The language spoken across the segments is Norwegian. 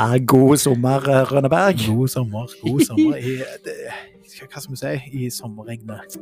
Ja, god sommer, eh, Rønneberg. God sommer. God sommer i det, Hva skal vi si? I sommerregnet.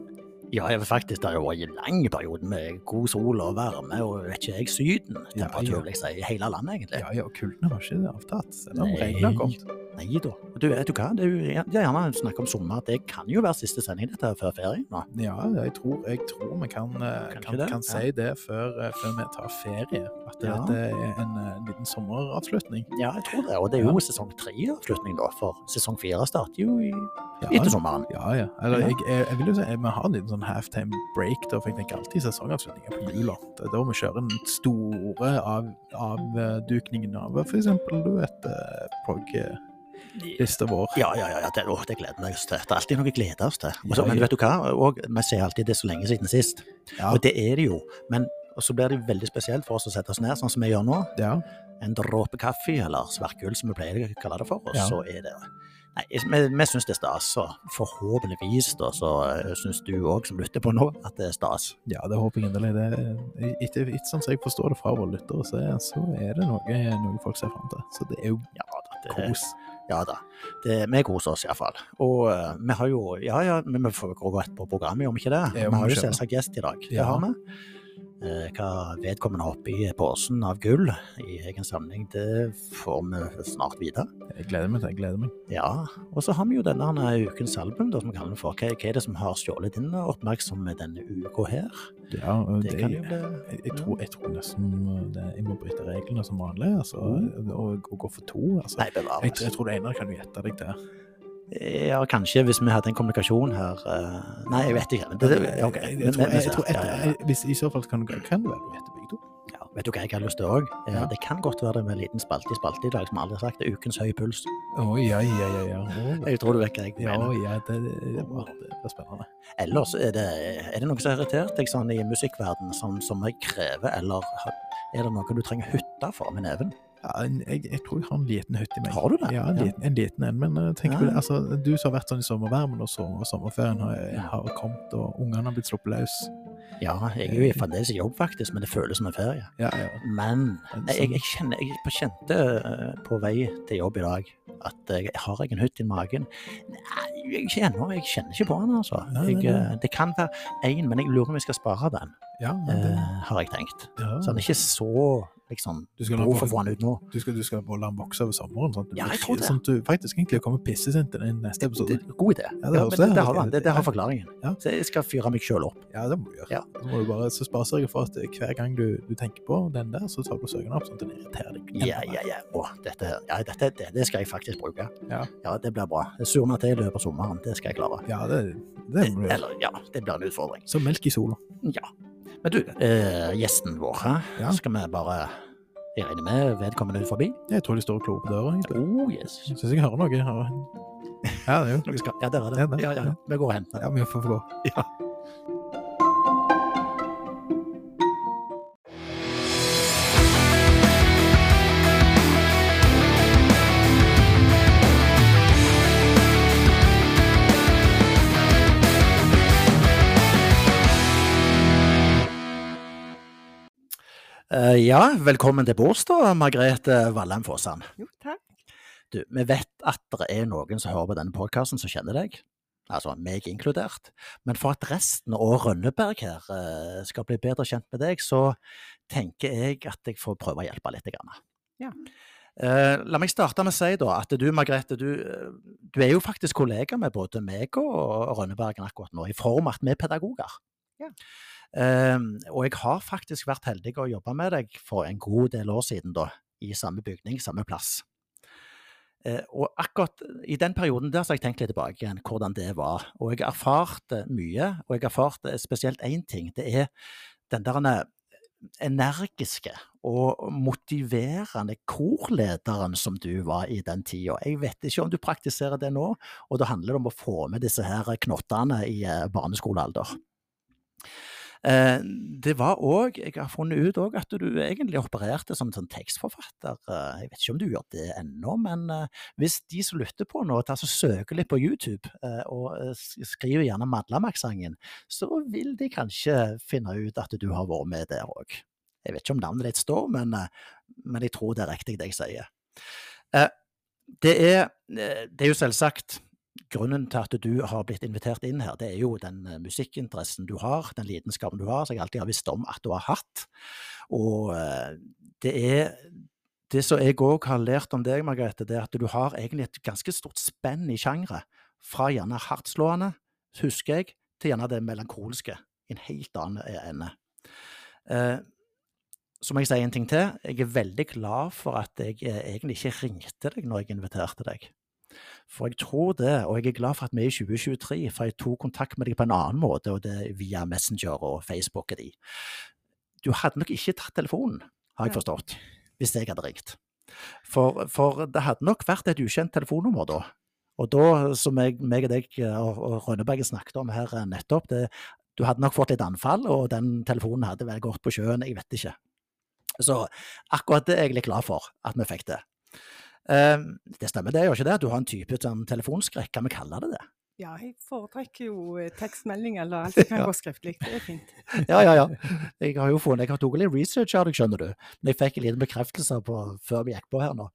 Ja, faktisk, det har vært en lang periode med god sol og varme og vet ikke jeg, sydentemperatur, Ja, ja. vil jeg si, i hele landet egentlig. Ja, ja, og kulden har ikke avtatt, selv om regnet har kommet. Nei da. Du, vet du hva, det er jo det er gjerne snakk om sommer, det kan jo være siste sending dette før ferien nå. Ja, jeg tror, jeg tror vi kan, eh, Kanskje kan, det? kan si det før, eh, før vi tar ferie. At Ja. dette er en eh, liten sommeravslutning. Ja, jeg tror det, og det er jo sesong tre-avslutning da, for sesong fire starter jo i, Ja, etter sommeren. ja. ja. Eller, Ja. jeg, jeg, jeg vil jo si vi har en liten sånn halftime break, da, for jeg tenker alltid sesongavslutninger på jula. Det er da vi kjører den store av, avdukningen av f.eks. du vet, eh, prog-lista vår. Ja, ja, ja, ja, det, å, det gleder vi oss til. Det er alltid noe vi gleder oss til. Også, men vet du hva, og vi sier alltid det er så lenge siden sist, Ja, og det er det jo, men så blir det veldig spesielt for oss å sette oss ned, sånn som vi gjør nå. ja. en dråpe kaffe, eller sverkull som vi pleier å kalle det for, og Ja. så er det Nei, vi, vi syns det er stas, og forhåpentligvis da, så uh, syns du òg som lytter på nå, at det er stas. Ja, det håper jeg inderlig. Det, etter, etter sånn som jeg forstår det fra våre lyttere, så, er- så er det noe, noe folk ser fram til. Så det er jo Ja. Det, kos. Ja, da. Det, vi koser oss iallfall. Og uh, vi har jo Ja ja, men vi får gå rett på programmet, gjør vi ikke det? Ja, vi har jo selvsagt gjest i dag. Det Ja. har vi. Eh, hva vedkommende har oppi posen av gull i egen samling, det får vi snart vite. Jeg gleder meg til jeg gleder meg. Ja, og så har vi jo denne her ukens album, da, som vi kaller den for. Hva, hva er det som har stjålet din oppmerksomhet denne uka her? Ja, Det det, kan jo bli jeg, jeg, tror, jeg tror nesten det, jeg må bryte reglene som vanlig, altså, og, og gå for to. Altså. Nei, Jeg, bevares. jeg tror det ene kan du gjette deg til. Ja, kanskje hvis vi hadde en kommunikasjon her eh, Nei, jeg vet ikke. Det, okay. Jeg, Men- jeg tror, jeg, jeg tror et, ja, ja. hvis, I så fall kan, det være du gjetter begge to. Ja, vet du hva jeg har lyst til òg? Det kan godt være det med en liten spalte i spalte i dag, som aldri har sagt. Det er ukens høye puls. Å, ja, ja, ja. ja. Oh. Jeg tror du vet hva jeg ja, mener. ja det, det, det, var spennende. Ellers er det, er det noe som har irritert deg sånn i musikkverdenen, som, som jeg krever, eller er det noe du trenger hytte for med neven? Ja, jeg, jeg tror jeg har en liten hytte i meg. Har du det? Ja, en liten en, liten en men uh, tenk Ja. på det, altså, du som har vært sånn i sommervarmen og, så, og sommerferien har, har kommet, og ungene har blitt sluppet løs. Ja, jeg er jo fremdeles i jobb, faktisk, men det føles som en ferie. Ja, ja. Men jeg, jeg, sånn- kjenner, jeg kjente eh, på vei til jobb i dag at jeg har jeg en hytte i magen. Nei, jeg kjenner, jeg kjenner ikke på den, altså. Jeg, eh, det kan være én, men jeg lurer om jeg skal spare den, ja, det, eh, har jeg tenkt. ja. Så den er ikke så liksom Du skal behov for å få han ut nå. Du skal, du skal bare la den vokse over sommeren, sånn at du, Ja, jeg blir- tror det. sånn at du faktisk egentlig kommer pissesint til den neste episode. Det, god idé. Ja, Ja, det men høres det, det. det, har det, det har forklaringen. Ja. Så jeg skal fyre meg sjøl opp. Ja, det må du gjøre. Ja. Så må du bare så bare sørge for at hver gang du, du tenker på den der, så tar du søken opp, sånn at den irriterer deg. Ja, ja, ja. Å, dette, her- ja, dette det, det skal jeg faktisk bruke. Ja. ja det blir bra. Det meg til i løpet av sommeren. Det skal jeg klare. Ja, det, det gjøre. Eller, ja, det blir en utfordring. Som melk i sola. Ja. Men du, eh, gjesten vår? Ja. skal vi bare Jeg regner med vedkommende ut forbi? Jeg tror de står og klorer på døra. egentlig. Oh, yes. Syns jeg hører noe. her. Ja, det er jo. Ja, der er det. Er. Ja, ja, ja. Vi går og henter. Ja, vi får få gå. Ja. Ja, velkommen til bords da, Margrethe Vallheim Fåsand. Jo, takk. Du, vi vet at det er noen som hører på denne podkasten som kjenner deg, altså meg inkludert. Men for at resten og Rønneberg her eh, skal bli bedre kjent med deg, så tenker jeg at jeg får prøve å hjelpe litt. Ja. Eh, la meg starte med å si da, at du Margrethe, du, eh, du er jo faktisk kollega med både meg og Rønnebergen akkurat nå, i form av at vi er pedagoger. Ja. Eh, og jeg har faktisk vært heldig å jobbe med deg for en god del år siden, da, i samme bygning, samme plass. Eh, og akkurat i den perioden der så har jeg tenkt litt tilbake igjen hvordan det var. Og jeg har erfart eh, mye, og jeg har erfart eh, spesielt én ting. Det er den der energiske og motiverende korlederen som du var i den tida. Jeg vet ikke om du praktiserer det nå, og da handler det om å få med disse her knottene i barneskolealder. Eh, det var òg Jeg har funnet ut òg at du egentlig opererte som sånn tekstforfatter. Eh, jeg vet ikke om du gjør det ennå, men eh, hvis de som lytter på nå, tar så søker litt på YouTube og skriver gjerne Madlamak-sangen, så vil de kanskje finne ut at du har vært med der òg. Jeg vet ikke om navnet ditt står, men, men jeg tror det er riktig det jeg sier. Det er, det er jo selvsagt grunnen til at du har blitt invitert inn her, det er jo den eh, musikkinteressen du har, den lidenskapen du har, som jeg alltid har visst om at du har hatt. Og eh, det er det som jeg òg har lært om deg, Margrethe, det er at du har egentlig et ganske stort spenn i sjangre. Fra gjerne hardtslående, husker jeg, til gjerne det melankolske. I en helt annen ende. Eh, så må jeg si en ting til. Jeg er veldig glad for at jeg egentlig ikke ringte deg når jeg inviterte deg. For jeg tror det, og jeg er glad for at vi er i 2023, for jeg tok kontakt med deg på en annen måte, og det via Messenger og Facebook og de. Du hadde nok ikke tatt telefonen, har jeg forstått hvis jeg hadde ringt. For, for, det hadde nok vært et ukjent telefonnummer da. Og da, som jeg, meg og deg og, og Rønneberget snakket om her nettopp, det, du hadde nok fått litt anfall, og den telefonen hadde vel gått på sjøen, jeg vet ikke. Så akkurat det er jeg litt glad for at vi fikk det. Um, det stemmer det, gjør ikke det? At Du har en type sånn telefonskrekk, kan vi kalle det det? Ja, jeg foretrekker jo eh, tekstmelding eller alt som kan gå skriftlig. Det er fint. ja, ja, ja. Jeg har jo funnet, jeg har tatt litt research deg, skjønner du. Men jeg fikk en liten bekreftelse på, før vi gikk på her nå.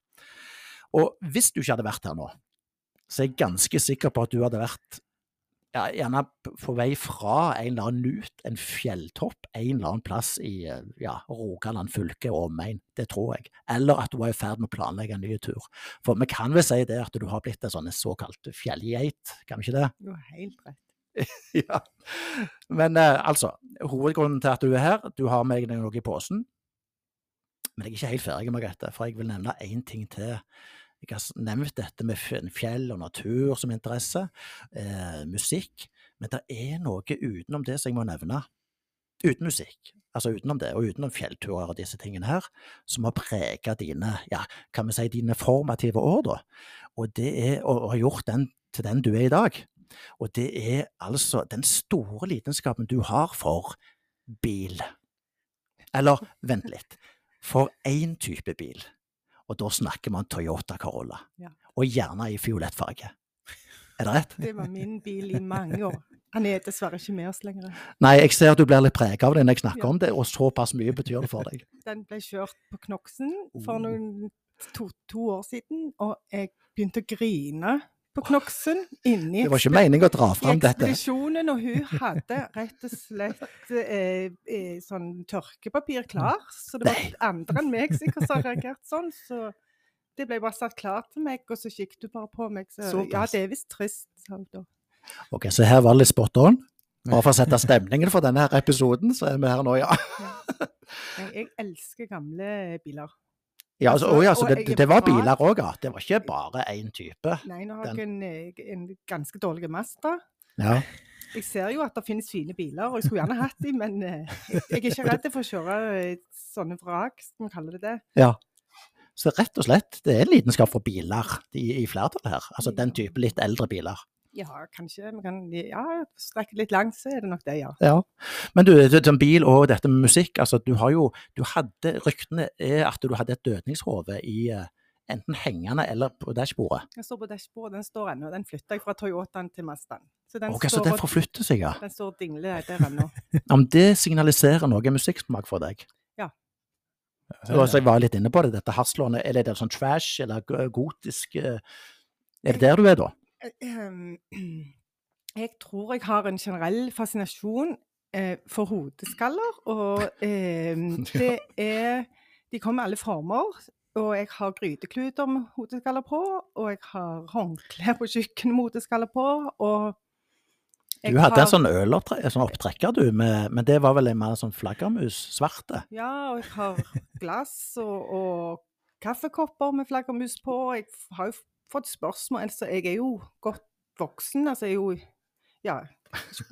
Og hvis du ikke hadde vært her nå, så er jeg ganske sikker på at du hadde vært ja, gjerne på vei fra en eller annen nut, en fjelltopp, en eller annen plass i ja, Rogaland fylke og omegn. Det tror jeg. Eller at du var i ferd med å planlegge en ny tur. For vi kan vel si det at du har blitt en sånn såkalt fjellgeit, kan vi ikke det? Du har helt rett. ja. Men eh, altså, hovedgrunnen til at du er her, du har med deg noe i posen. Men jeg er ikke helt ferdig, Margrethe, for jeg vil nevne én ting til jeg har nevnt dette med fjell og natur som interesse, eh, musikk, men det er noe utenom det som jeg må nevne. Uten musikk, altså utenom det, og utenom fjellturer og disse tingene her, som har preget dine, ja, kan vi si dine formative år, da. Og det er, og har gjort den til den du er i dag. Og det er altså den store lidenskapen du har for bil. Eller, vent litt, for én type bil. Og da snakker man Toyota Corolla. Ja. Og gjerne i fiolett farge. Er det rett? Det var min bil i mange år. Han er dessverre ikke med oss lenger. Nei, jeg ser at du blir litt preget av det når jeg snakker ja. om det, og såpass mye betyr det for deg. Den ble kjørt på Knoksen for oh. noen to, to år siden, og jeg begynte å grine på Knoksen inni Det var ikke meningen å dra fram dette. ekspedisjonen, og hun hadde rett og slett eh, eh, sånn tørkepapir klar. Så det var Nei. andre enn meg sikkert som har reagert sånn. Så det ble bare satt klart til meg, og så kikket hun bare på meg. Så, så ja, det er visst trist, sa. Ok, så her var det litt spot on. Bare for å sette stemningen for denne her episoden, så er vi her nå, ja. ja. Jeg elsker gamle biler. Ja, altså, oh, ja, så det, det, var biler òg, ja. Det var ikke bare én type. Nei, nå har jeg en, eh, en, ganske dårlig Mazda. Ja. Jeg ser jo at det finnes fine biler, og jeg skulle gjerne hatt dem, men eh, jeg, er ikke redd for å kjøre eh, sånne vrak, som vi kaller det det. Ja. Så rett og slett, det er en lidenskap for biler i, i flertall her. Altså den type litt eldre biler. Ja, kanskje. Vi kan ja, strekke litt langt, så er det nok det, ja. ja. Men du, som bil og dette med musikk, altså du har jo du hadde, Ryktene er at du hadde et dødningshode i uh, enten hengende eller på dashbordet. Den står på dashbordet, den står ennå. Den flytta jeg fra Toyotaen til Mazdaen. Så den, okay, står, så den forflytter seg, ja? Den står og dingler der ennå. men det signaliserer noe musikksmak for deg? Ja. Så, så jeg var litt inne på det, dette hasslånet. Er det sånn trash eller gotisk uh, Er det der du er da? Jeg tror jeg har en generell fascinasjon eh, for hodeskaller. Og eh, det er De kommer i alle former. Og jeg har grytekluter med hodeskaller på, og jeg har håndklær på kjøkkenet med hodeskaller på. og du hadde har... en sånn ølopptrekker, sånn opptrekker, du, med, men det var vel en mer sånn flaggermus, svarte? Ja, og jeg har glass og, og kaffekopper med flaggermus på. Jeg har jo fått spørsmål. Altså, jeg er jo godt voksen. altså jeg er jo ja,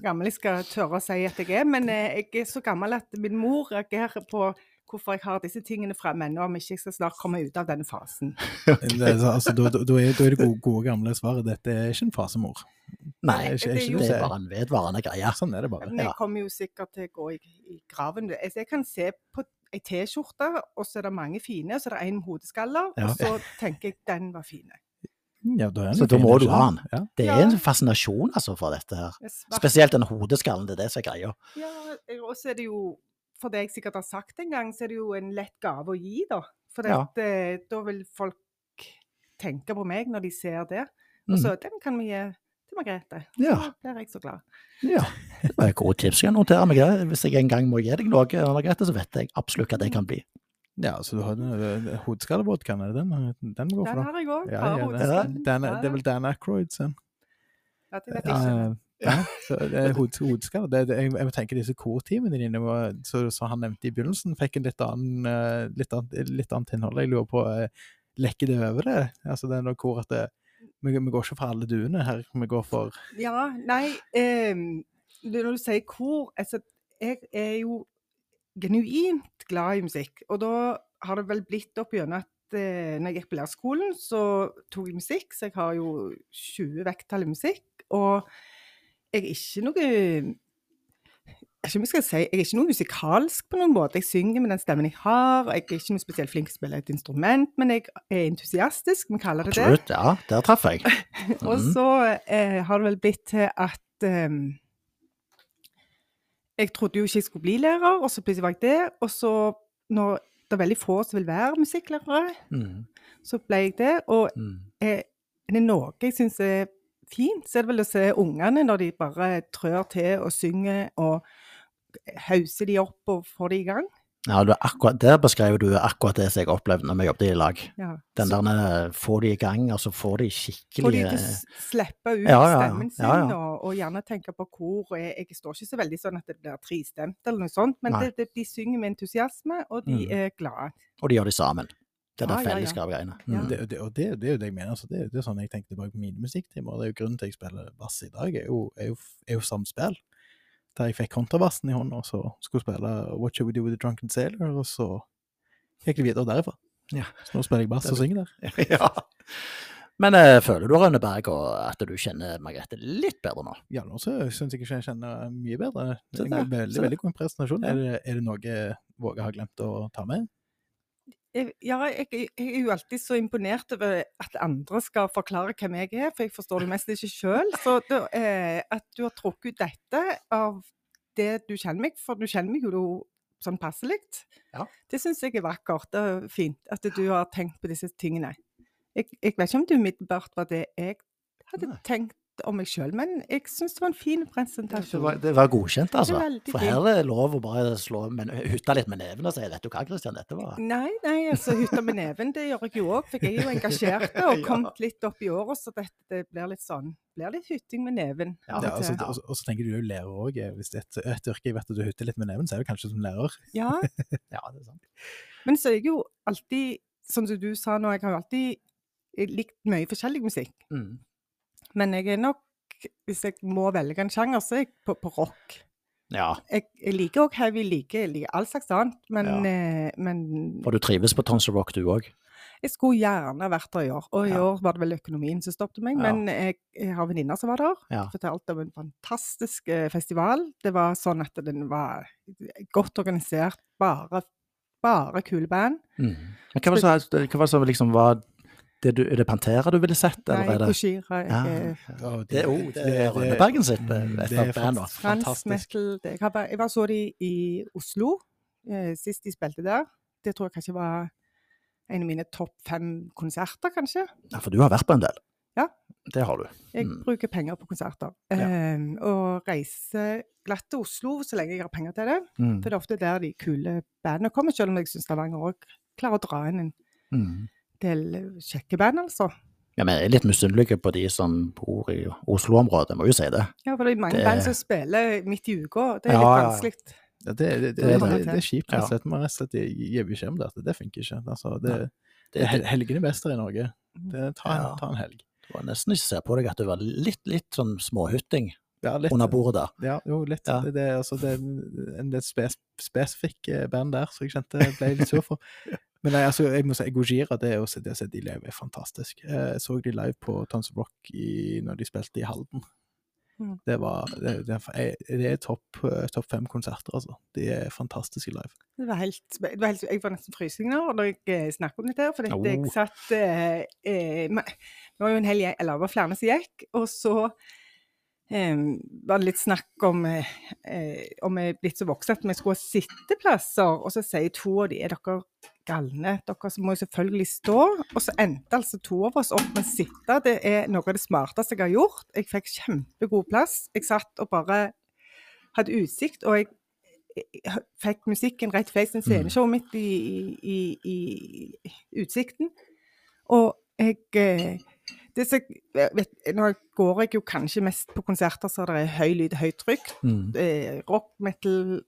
gammel jeg skal tørre å si at jeg er, men eh, jeg er så gammel at min mor reagerer på hvorfor jeg har disse tingene fremme ennå, om ikke jeg skal snart komme ut av denne fasen. Okay. altså, da, da, er, da, er, det gode, gode, gamle svaret dette er ikke en fase, mor. Nei, det er, ikke, det, er jo, det er bare en vedvarende greie. Sånn er det bare. Men jeg kommer jo sikkert til å gå i, i graven. Altså, jeg kan se på ei T-skjorte, og så er det mange fine, og så er det en med hodeskaller, ja. og så tenker jeg den var fine. Ja, så da må du ha den. Ja. Det er en fascinasjon altså, for dette her. Spesielt den hodeskallen. Det er det som er greia. Ja, og så er det jo, for det jeg sikkert har sagt en gang, så er det jo en lett gave å gi, da. For ja. Eh, da vil folk tenke på meg når de ser det. Og så den kan vi gi til Margrethe. Mm. Ja. Da blir jeg så glad. Ja, det var et godt tips. Jeg noterer meg det. Hvis jeg en gang må gi deg noe, Margrethe, så vet jeg absolutt hva det kan bli. Ja, så du har den hodeskallevodkaen, er det den? Den går for Den har jeg òg. Ja, ja, det, det er vel Dan Aykroyd sin. Ja, det vet jeg ikke. ja, så det er jeg, tenker disse kortimene dine, så han nevnte i begynnelsen, fikk en litt, annen, eh, litt, annet, litt annet innhold. Jeg lurer på, eh, lekker det over det? Altså det er noe kor at det, vi, vi går ikke for alle duene her, vi går for Ja, nei ehm, Når du sier kor altså, Jeg er jo genuint glad i musikk. Og da har det vel blitt opp gjennom at eh, når jeg gikk på lærerskolen, så tok jeg musikk. Så jeg har jo 20 vekttall i musikk. Og jeg er ikke noe jeg ikke si, jeg er ikke noe musikalsk på noen måte. Jeg synger med den stemmen jeg har. Jeg er ikke noe spesielt flink til å spille et instrument, men jeg er entusiastisk, vi kaller det det. Absolutt. Ja, der traff jeg. Og Mhm. så eh, har det vel blitt til at ehm, Jeg trodde jo ikke jeg skulle bli lærer, og så plutselig var jeg det. Og så, når det er veldig få som vil være musikklærere, Mm. så ble jeg det. Og Mm. er det noe jeg syns er fint, så er det vel å se ungene når de bare trør til og synger og hauser de opp og får de i gang. Ja, du, akkurat, Der beskrev du akkurat det som jeg opplevde når vi jobbet i lag. Ja. Den Så der eh, få de i gang, og så får de skikkelig får de til å slippe ut Ja, stemmen sin, Ja, ja. Og, og gjerne tenke på kor. Jeg, jeg står ikke så veldig sånn at det blir tristemt eller noe sånt, men det, det, de synger med entusiasme, og de Mm. er glade. Og de gjør det sammen. Det ja, ja. fellesskapgreiene. Ja. Mm. det, det, Og det, det er jo det jeg mener. Altså, det, det er sånn jeg tenker tilbake på mine musikktimer. Det er jo grunnen til at jeg spiller bass i dag, er jo, er jo, er jo samspill. Der jeg fikk kontrabassen i hånda og så skulle spille What Should We Do With The Drunken Sailor, og så gikk det videre derifra. Ja. Så nå spiller jeg bass og synger der. ja. Men eh, føler du, Rønneberg, og at du kjenner Margrethe litt bedre nå? Ja, nå syns jeg ikke jeg kjenner mye bedre. Det er en veldig, veldig god presentasjon. Ja. Er, det, er det noe Våge har glemt å ta med? Jeg, ja, jeg, jeg er jo alltid så imponert over at andre skal forklare hvem jeg er, for jeg forstår det mest ikke sjøl. Så det, eh, at du har trukket ut dette av det du kjenner meg, for du kjenner meg jo sånn passelig. Ja. Det syns jeg er vakkert og fint, at du har tenkt på disse tingene. Jeg, jeg vet ikke om det umiddelbart var det jeg hadde Nei. tenkt om meg sjøl, men jeg syns det var en fin Det presentasjon. var, det var godkjent, altså. veldig For her er det lov å bare slå men, litt med neven og si 'vet du hva, Kristian, dette var Nei, nei, altså hytta med neven, det gjør jeg jo òg. For jeg er jo engasjert og kommet litt opp i året, så dette det blir litt sånn blir litt hytting med neven. Ja, Ja, og altså, til. og, og så tenker du jo lærer òg. Hvis det er et, et yrke jeg vet at du hytter litt med neven, så er du kanskje som lærer. ja, Ja, det er sant. men så er jeg jo alltid, som du sa nå, jeg har jo alltid likt mye forskjellig musikk. Mm. Men jeg er nok, hvis jeg må velge en sjanger, så er jeg på, på rock. Ja, Jeg, jeg liker òg heavy, liker, liker all slags annet, men, eh, men Og du trives på Tons of Rock, du òg? Jeg skulle gjerne vært der i år, og i Ja. år var det vel økonomien som stoppet meg. Ja. Men jeg, jeg har venninner som var der. Ja. Fortalte om en fantastisk eh, festival. Det var sånn at den var godt organisert, bare, bare kule band. Mm. Hva var det som liksom var det du, Er det Pantera du ville sett, eller Nei, er det Koshira. ja. Det, det er Rønnebergen sitt Mm, det er bandene. fant- Trans fantastisk. metal det, jeg, har bare, jeg bare så de i Oslo eh, sist de spilte der. Det tror jeg kanskje var en av mine topp fem konserter, kanskje. Ja, for du har vært på en del? Ja. Det har du. Jeg Mm. bruker penger på konserter. Ja. Eh, og reiser glatt til Oslo så lenge jeg har penger til det. Mm. For det er ofte der de kule bandene kommer, selv om jeg syns Stavanger òg klarer å dra inn en Mm. Del kjekke band, altså. Ja, men jeg er litt misunnelig på de som bor i Oslo-området, må jo si det. Ja, for det er mange Det- band som spiller midt i uka. Det er Ja, litt vanskelig. Ja, det, det, det, Det er er kjipt, Ja. slett. Man rett og slett gir beskjed om det, at det funker ikke. Altså, det, det er helgene best her i Norge. Det, ta, en, Ja. ta en helg. det var nesten ikke se på deg at du var litt, litt sånn småhytting Ja, litt, under bordet der. Ja, jo, litt. Ja. Det, det, altså, det er en litt spes, spesifikk eh, band der, så jeg kjente jeg ble litt sur for. Men nei, altså, jeg må si, Gojira, det å se de live er fantastisk. Jeg så de live på Tons of Rock i, når de spilte i Halden. Mm. Det var Det, det, er- det er topp top fem konserter, altså. De er fantastiske live. Det var helt, det var helt, jeg var nesten frysninger når jeg eh, snakket om dette. For dette, Oh. jeg satt eh, eh, Det var jo en hel gjeng, eller det var flere som gikk. Og så eh, var det litt snakk om eh, eh, om vi er blitt så voksne at vi skulle ha sitteplasser. Og så sier to av de er dere galne, dere må jo selvfølgelig stå. Og så endte altså to av oss opp med å sitte. Det er noe av det smarteste jeg har gjort. Jeg fikk kjempegod plass. Jeg satt og bare hadde utsikt, og jeg, jeg fikk musikken rett i en sceneshow mitt i, i, i, i utsikten. Og jeg det som vet, Nå går jeg jo kanskje mest på konserter så det er høy lyd, høyt trykk. Mm. Rock, metal,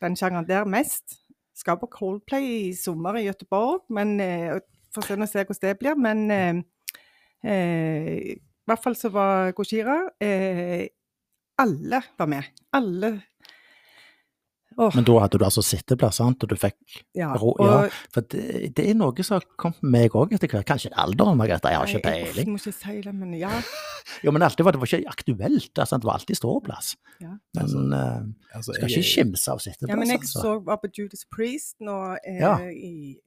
den sjangeren der mest. Skal på Coldplay i sommer i Gøteborg, men eh, får se, se hvordan det blir. Men eh, eh, i hvert fall så var Gojira eh, Alle var med. Alle. Åh, Men da hadde du altså sitteplass, sant? Og du fikk ja. ro, og- ja. For det, det er noe som har kommet med meg òg etter hvert. Kanskje alderen, Margrethe. Jeg har ikke Nei, jeg må ikke si det, men ja. Jo, men alltid var det var ikke aktuelt. Altså, det var alltid ståplass. Ja. Men eh, Altså, skal jeg- ikke skimse av sitteplass. ja men jeg altså. så var på Judas Priest nå eh, Ja. i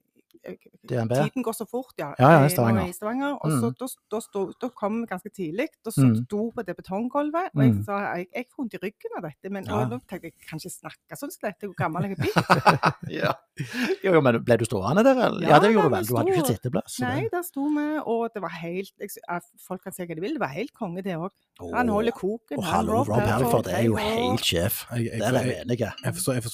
DNB. Tiden går så fort, ja. Ja, ja, i eh, Stavanger. i Stavanger. Og så, Mm. da, da, sto- da kom vi ganske tidlig. Da så Mm. sto på det betonggulvet, og jeg Mm. sa jeg, jeg får vondt i ryggen av dette. Men Ja. nå tenkte jeg jeg kan ikke snakke sånn som dette, hvor gammel jeg er blitt. ja. Jo, jo, men ble du stående der? Eller? Ja, Ja, det gjorde du vel. Du hadde jo ikke sitteplass. Nei, det- der sto vi, og det var helt jeg, Folk kan si hva de vil, det var helt konge, det òg. Han holder koken. Og hallo, Rob Halford er jo helt sjef. Jeg, er vi jeg, enige. jeg, forstår, ikke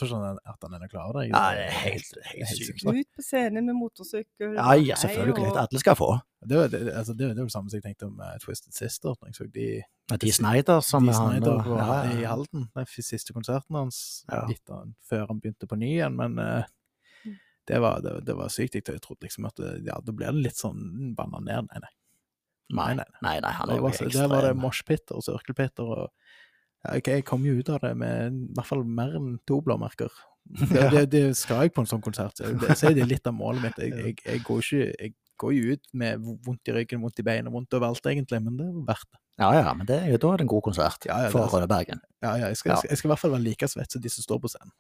at han ennå klarer det. Ja, det er helt, Det helt helt sykt. Ut på scenen med motorsykkel. Ja, ja, selvfølgelig. og- Alle skal få. Det var det, altså, det, det var det samme som jeg tenkte om uh, Twisted Sister. Når jeg så de, ja, de Snyder som de er han Snyder og- ja, ja, i. Halden. Den siste konserten hans Ja. etter han, før han begynte på ny igjen. Men eh, Mm. det, var, det, det var sykt. Jeg, trodde liksom at det, ja, da blir det litt sånn banna ned. Nei, nei. Nei, nei, nei, nei, han er Det jo var, der var det ekstrem. moshpitter og cirkelpitter. Og, ja, okay, jeg kom jo ut av det med i hvert fall mer enn to blåmerker. Det, det, det skal jeg på en sånn konsert. Så er det litt av målet mitt. Jeg, jeg, jeg, går ikke, jeg går jo ut med vondt i ryggen, vondt i beina, vondt overalt egentlig, men det er verdt det. Ja, ja, men det, da er det en god konsert Ja, ja, for Røde Rødebergen. Ja, ja, jeg, skal, jeg, skal, i hvert fall være like svett som de som står på scenen.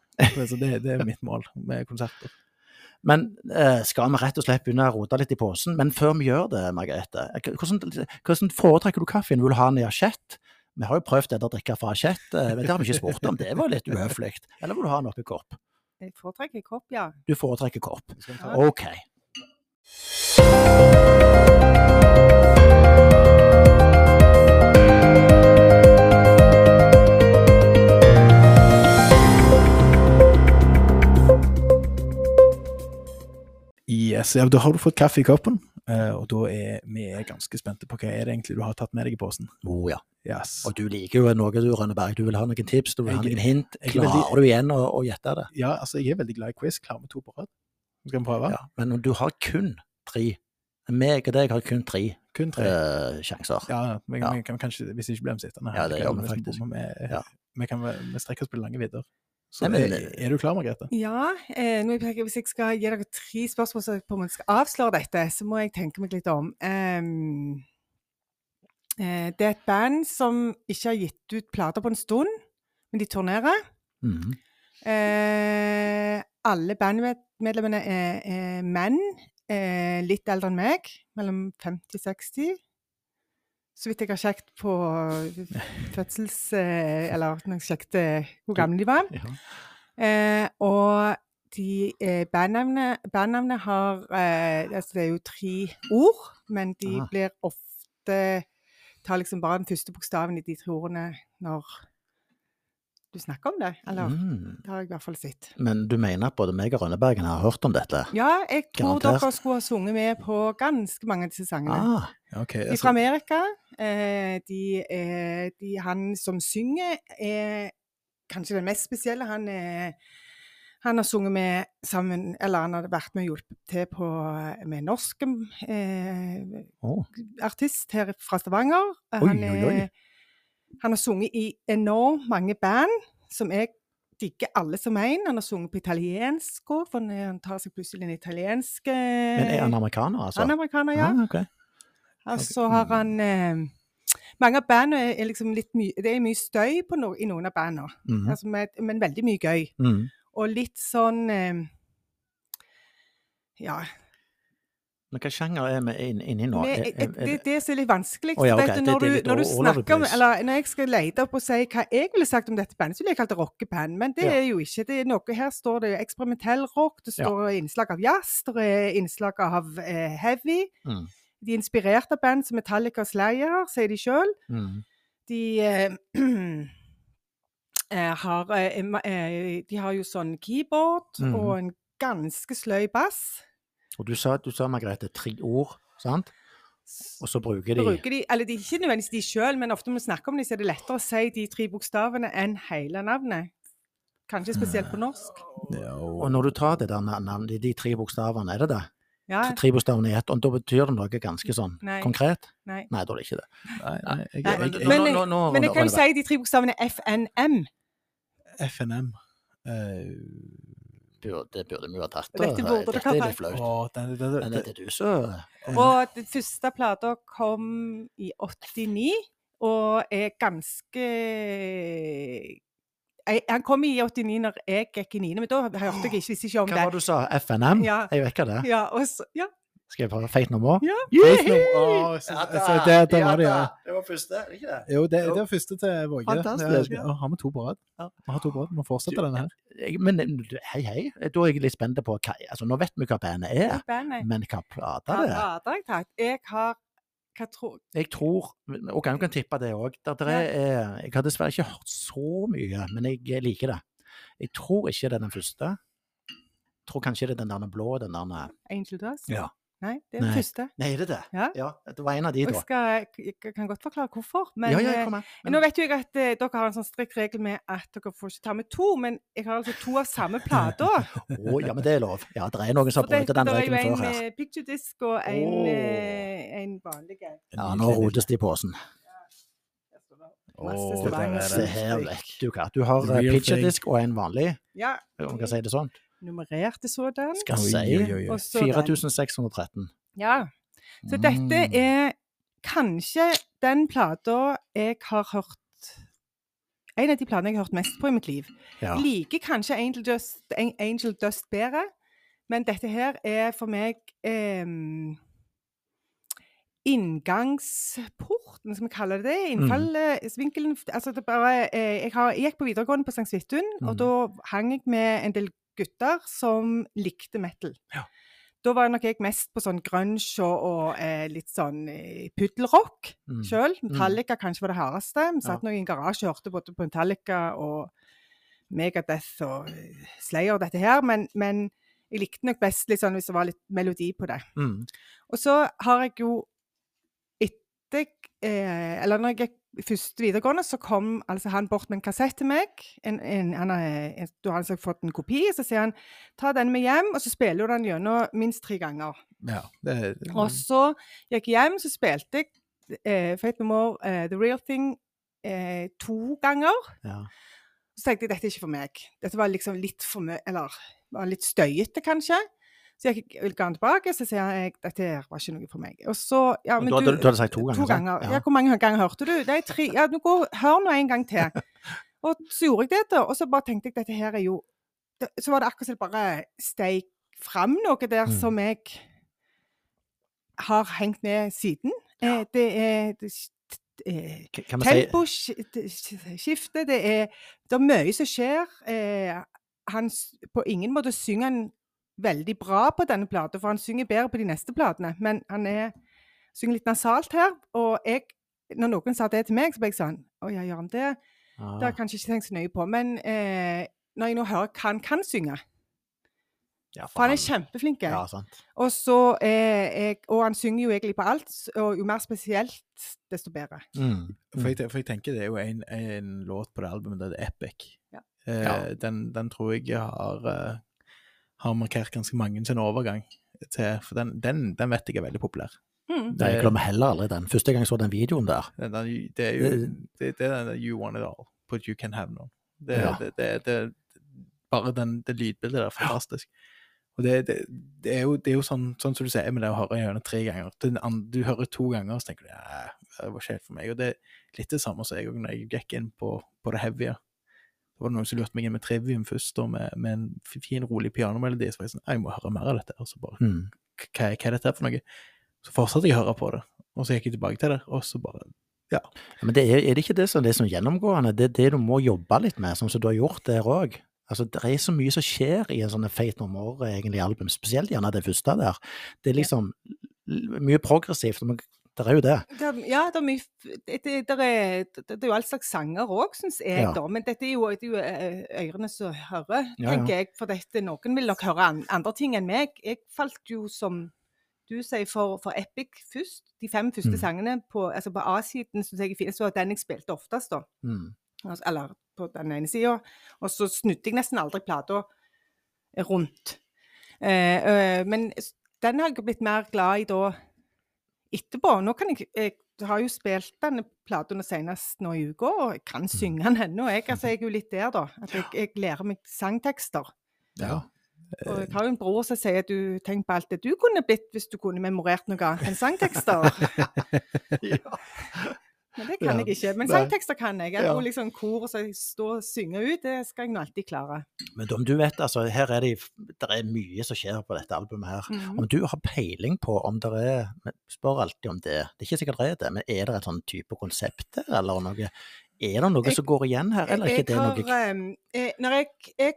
Så det, det er mitt mål med konserter. Men eh, skal vi rett og slett begynne å rote litt i posen? Men før vi gjør det, Margrethe, eh, hvordan, hvordan foretrekker du kaffen? Vil du ha den i asjett? Vi har jo prøvd dette å drikke fra asjett, eh, men det har vi ikke spurt om. Det var litt uhøflig. Eller vil du ha den oppi kopp? Jeg foretrekker kopp, ja. Du foretrekker kopp. OK. Yes, ja, Da har du fått kaffe i koppen, eh, og da er vi er ganske spente på hva er det egentlig du har tatt med deg i posen. Oh, ja. Yes. Og du liker jo noe, du, Rønneberg. Du vil ha noen tips, du vil ha noen hint. jeg er veldig- Klarer du igjen å, gjette det? Ja, altså, jeg er veldig glad i quiz. Klarer vi to på rad? Skal vi prøve? Ja. Men du har kun tre. Meg og deg har kun tre Kun tre. Uh, sjanser. Ja, vi, Ja. vi kan kanskje, hvis ikke blir vi sittende Ja, det gjør vi faktisk. Vi, Ja. vi, kan, vi strekker oss på lange vidder. Så Nei, men- er, er du klar, Margrethe? Ja, eh, nå, jeg, Hvis jeg skal gi dere tre spørsmål som på en måte skal avsløre dette, så må jeg tenke meg litt om. Ehm, eh, det er et band som ikke har gitt ut plater på en stund, men de turnerer. Mm. Eh, alle bandmedlemmene er, er menn, eh, litt eldre enn meg, mellom 50 og 60. Så vidt jeg har sjekket på fødsels... Eh, eller når jeg sjekket eh, hvor gamle de var. Ja. Eh, og de eh, bandnavnet, bandnavnet har eh, altså Det er jo tre ord, men de Aha. blir ofte Tar liksom bare den første bokstaven i de tre ordene når du snakker om det. Eller Mm. det har jeg i hvert fall sett. Men du mener at både meg og Rønnebergen har hørt om dette? Ja, jeg tror Garantert. dere skulle ha sunget med på ganske mange av disse sangene. Ah, okay. De er fra Amerika. Eh, de, eh, de, han som synger, er kanskje den mest spesielle. Han, er, han har sunget med sammen Eller han har vært med og hjulpet til på, med norsk eh, oh. artist her fra Stavanger. Oi, Han, oi, oi. er, han har sunget i enormt mange band, som jeg digger alle som en. Han har sunget på italiensk òg, for han- tar seg plutselig en italiensk eh, Men er han amerikaner, altså? Han er amerikaner, ja. Ah, okay. Og så har han eh, Mange av bandene er liksom litt mye Det er mye støy på no, i noen av bandene, Mhm. altså men veldig mye gøy. Mm. Og litt sånn eh, Ja Men hva sjanger er vi inn- i nå? Er- er- jeg- det er det som er litt vanskelig. oh, ja, du, det- når, det er du, når du snakker om. Eller når jeg skal lete opp og si hva jeg ville sagt om dette bandet, så ville jeg kalt det rockeband. Men det Ja. er jo ikke. Det er noe, her står det eksperimentell rock, det Ja. står innslag av jazz, det er innslag av eh, heavy. Mm. De er inspirert av band som Metallica og Slayer, sier de sjøl. Mm. De eh, har eh, eh, De har jo sånn keyboard Mhm. og en ganske sløy bass. Og du sa, du sa Margrethe, tre ord, sant? Og så bruker de bruker de, eller de, ikke nødvendigvis de sjøl, men ofte når vi snakker om dem, så er det lettere å si de tre bokstavene enn hele navnet. Kanskje spesielt på norsk. Jo. Og når du tar det der navnet, de, tre bokstavene, er det det? Ja, Tre bokstavene i ett, og da betyr det noe ganske sånn Nei. konkret? nei. Nei, da er det ikke det. Nei, nei, jeg, Nei, jeg, Men, jeg, men- nå, nå, nå, Men jeg kan jo si de tre bokstavene FNM. FNM eh, Burde, det burde vi jo ha tatt. Dette burde Dette er litt flaut. Men det er du som Og den første plata kom i 89, og er ganske Han kom i 89 når jeg gikk i 9., men da hørte jeg ikke, visste ikke om Hva var det. det du sa? FNM? Ja. Jeg vet ikke det. Ja, og så, ja. Skal jeg prøve feit nummer? Ja. Å, så- så det- det var det, ja. Det var første, er ikke det? Jo, det, Jo. det var første til Våge. Fantastisk. Ja. er- Har vi to på rad? Ja. Vi har to på rad. Vi må fortsette denne her. Men hei, hei. Da er jeg litt spent på hva altså, Nå vet vi hva bandet er, Bandet. men hva plate det er. Ja, har jeg tatt? Jeg har Hva tror Jeg tror Og jeg kan tippe det òg. Jeg har dessverre ikke hørt så mye, men jeg liker det. Jeg tror ikke det er den første. Jeg tror kanskje det er den der blå, den der Angel Dust? Ja. Nei, det er den Nei. første. Nei, er det det? Ja. det var en av de, da. jeg, skal, jeg kan godt forklare hvorfor. Men ja, ja, eh. Men- nå vet jo jeg at eh, dere har en sånn strikt regel med at dere får ikke ta med to, men jeg har altså to av samme plate. Å, ja, men det er lov. Ja, det er noen som har brutt den regelen før her. det er jo en her. picture disc og en, oh. eh, en vanlig. Ja, nå rotes det i posen. Er Se her, vet du hva. Du har The uh, picture thing. disk og en vanlig, Ja. om jeg kan si det sånn. Nummererte sådan. Skal vi si oi, oi, oi. Og så den. 4613. Ja. Så dette Mm. er kanskje den plata jeg har hørt En av de platene jeg har hørt mest på i mitt liv. ja. Liker kanskje Angel Dust, Angel Dust bedre, men dette her er for meg eh, inngangsporten, som vi kaller det. Mm. Innfallsvinkelen. Altså det bare, jeg, har, jeg gikk på videregående på St. Svithun, og Mm. da hang jeg med en del gutter som likte metal. Ja. Da var nok jeg mest på sånn grunge og, og eh, litt sånn eh, puddelrock Mm. sjøl. Metallica kanskje var det hardeste. Vi satt Ja. nå i en garasje og hørte både på Metallica og Megadeth og eh, Slayer og dette her, men, men jeg likte nok best sånn hvis det var litt melodi på det. Mm. Og så har jeg jo etter eh, Eller når jeg gikk først videregående, så kom altså han bort med en kassett til meg. En, en, han har, da har altså fått en kopi, så sier han ta den med hjem, og så spiller du den gjennom minst tre ganger. Ja, det, Og så gikk jeg hjem, så spilte jeg eh, Fate No More, eh, The Real Thing, eh, to ganger. Ja. Så tenkte jeg dette er ikke for meg. Dette var liksom litt for mye Eller var litt støyete, kanskje. Så jeg gikk ga den tilbake, så sier jeg dette her var ikke noe for meg. Og så ja, men du hadde- du hadde sagt to ganger, To ganger. Ja. Ja. hvor mange ganger hørte du? Det er tre. Ja, nå går, hør nå en gang til. Og så gjorde jeg det, da. Og så bare tenkte jeg dette her er jo det, Så var det akkurat som det bare steik fram noe der Mm. som jeg har hengt med siden. Eh, det er det, eh, Temposkifte, det er Det er mye som skjer. Eh, han På ingen måte synger han veldig bra på denne plata, for han synger bedre på de neste platene. Men han er, synger litt nasalt her. Og jeg, når noen sa det til meg, så ble jeg sånn Å ja, gjør han det? Det har jeg kanskje ikke tenkt så nøye på. Men eh, når jeg nå hører hva han kan synge Ja, For han er kjempeflink. Ja. Og, eh, og han synger jo egentlig på alt, og jo mer spesielt, desto bedre. Mm. For jeg, for jeg tenker det er jo en, en låt på det albumet, det er Epic. Ja. Eh, Ja. Den, den tror jeg har, eh, har markert ganske mange sin overgang til For den, den, den vet jeg er veldig populær. Mm. Det, Jeg glemmer heller aldri den. Første gang jeg så den videoen der. Den, det er jo det, det er den You Want It All, but you can have none. Det, Ja. det, det, det, bare den, det lydbildet der er fantastisk. Og det, det, det, er jo, det er jo sånn, sånn som du sier med det å høre gjennom tre ganger. Den du hører to ganger, og så tenker du ja, det var ikke helt for meg. Og det er litt det samme som jeg òg når jeg gikk inn på, på det heavye. Det var noen som lurte meg inn med Trivium først, og med, med en fin, rolig pianomelodi. Så var jeg sånn Jeg må høre mer av dette. Og så bare Mm. hva, hva er dette for noe? Så fortsatte jeg å høre på det, og så gikk jeg tilbake til det, og så bare Ja, ja Men det er, er det ikke det som det som er gjennomgående? Det er det du må jobbe litt med, sånn som du har gjort der òg? Altså, det er så mye som skjer i en sånn Fate No More egentlig album, spesielt gjerne det første der. Det er liksom mye progressivt, men det er jo det. Det ja, det er mye det, det, er, det, er jo all slags sanger òg, syns jeg, Ja. da. Men dette er jo, det er jo ørene som hører, Ja, tenker jeg. For dette, noen vil nok høre an, andre ting enn meg. Jeg falt jo, som du sier, for, for Epic først. De fem første Mm. sangene på, altså på A-siden syns jeg er fine. Så var den jeg spilte oftest, da. Mm. Altså, Eller på den ene sida. Og så snudde jeg nesten aldri plata rundt. Eh, eh, men den har jeg blitt mer glad i da etterpå. Nå kan jeg, jeg har jo spilt denne platen senest nå i uka, og jeg kan synge den ennå. Jeg, altså, jeg er jo litt der, da. At jeg, jeg lærer meg sangtekster. Ja. Og jeg har jo en bror som sier at du tenk på alt det du kunne blitt hvis du kunne memorert noe annet enn sangtekster. Men det kan Ja. jeg ikke. Men sangtekster kan jeg. Jeg Ja. liksom kor og så stå og synge ut, det skal jeg nå alltid klare. Men om du vet, altså, her er det, det er mye som skjer på dette albumet her. Mhm. Om du har peiling på om det er Spør alltid om det. Det er ikke sikkert det er det, men er det et sånn type konsept her, eller noe? Er det noe Jeg- som går igjen her, eller er ikke det noe har, jeg, Når jeg, jeg,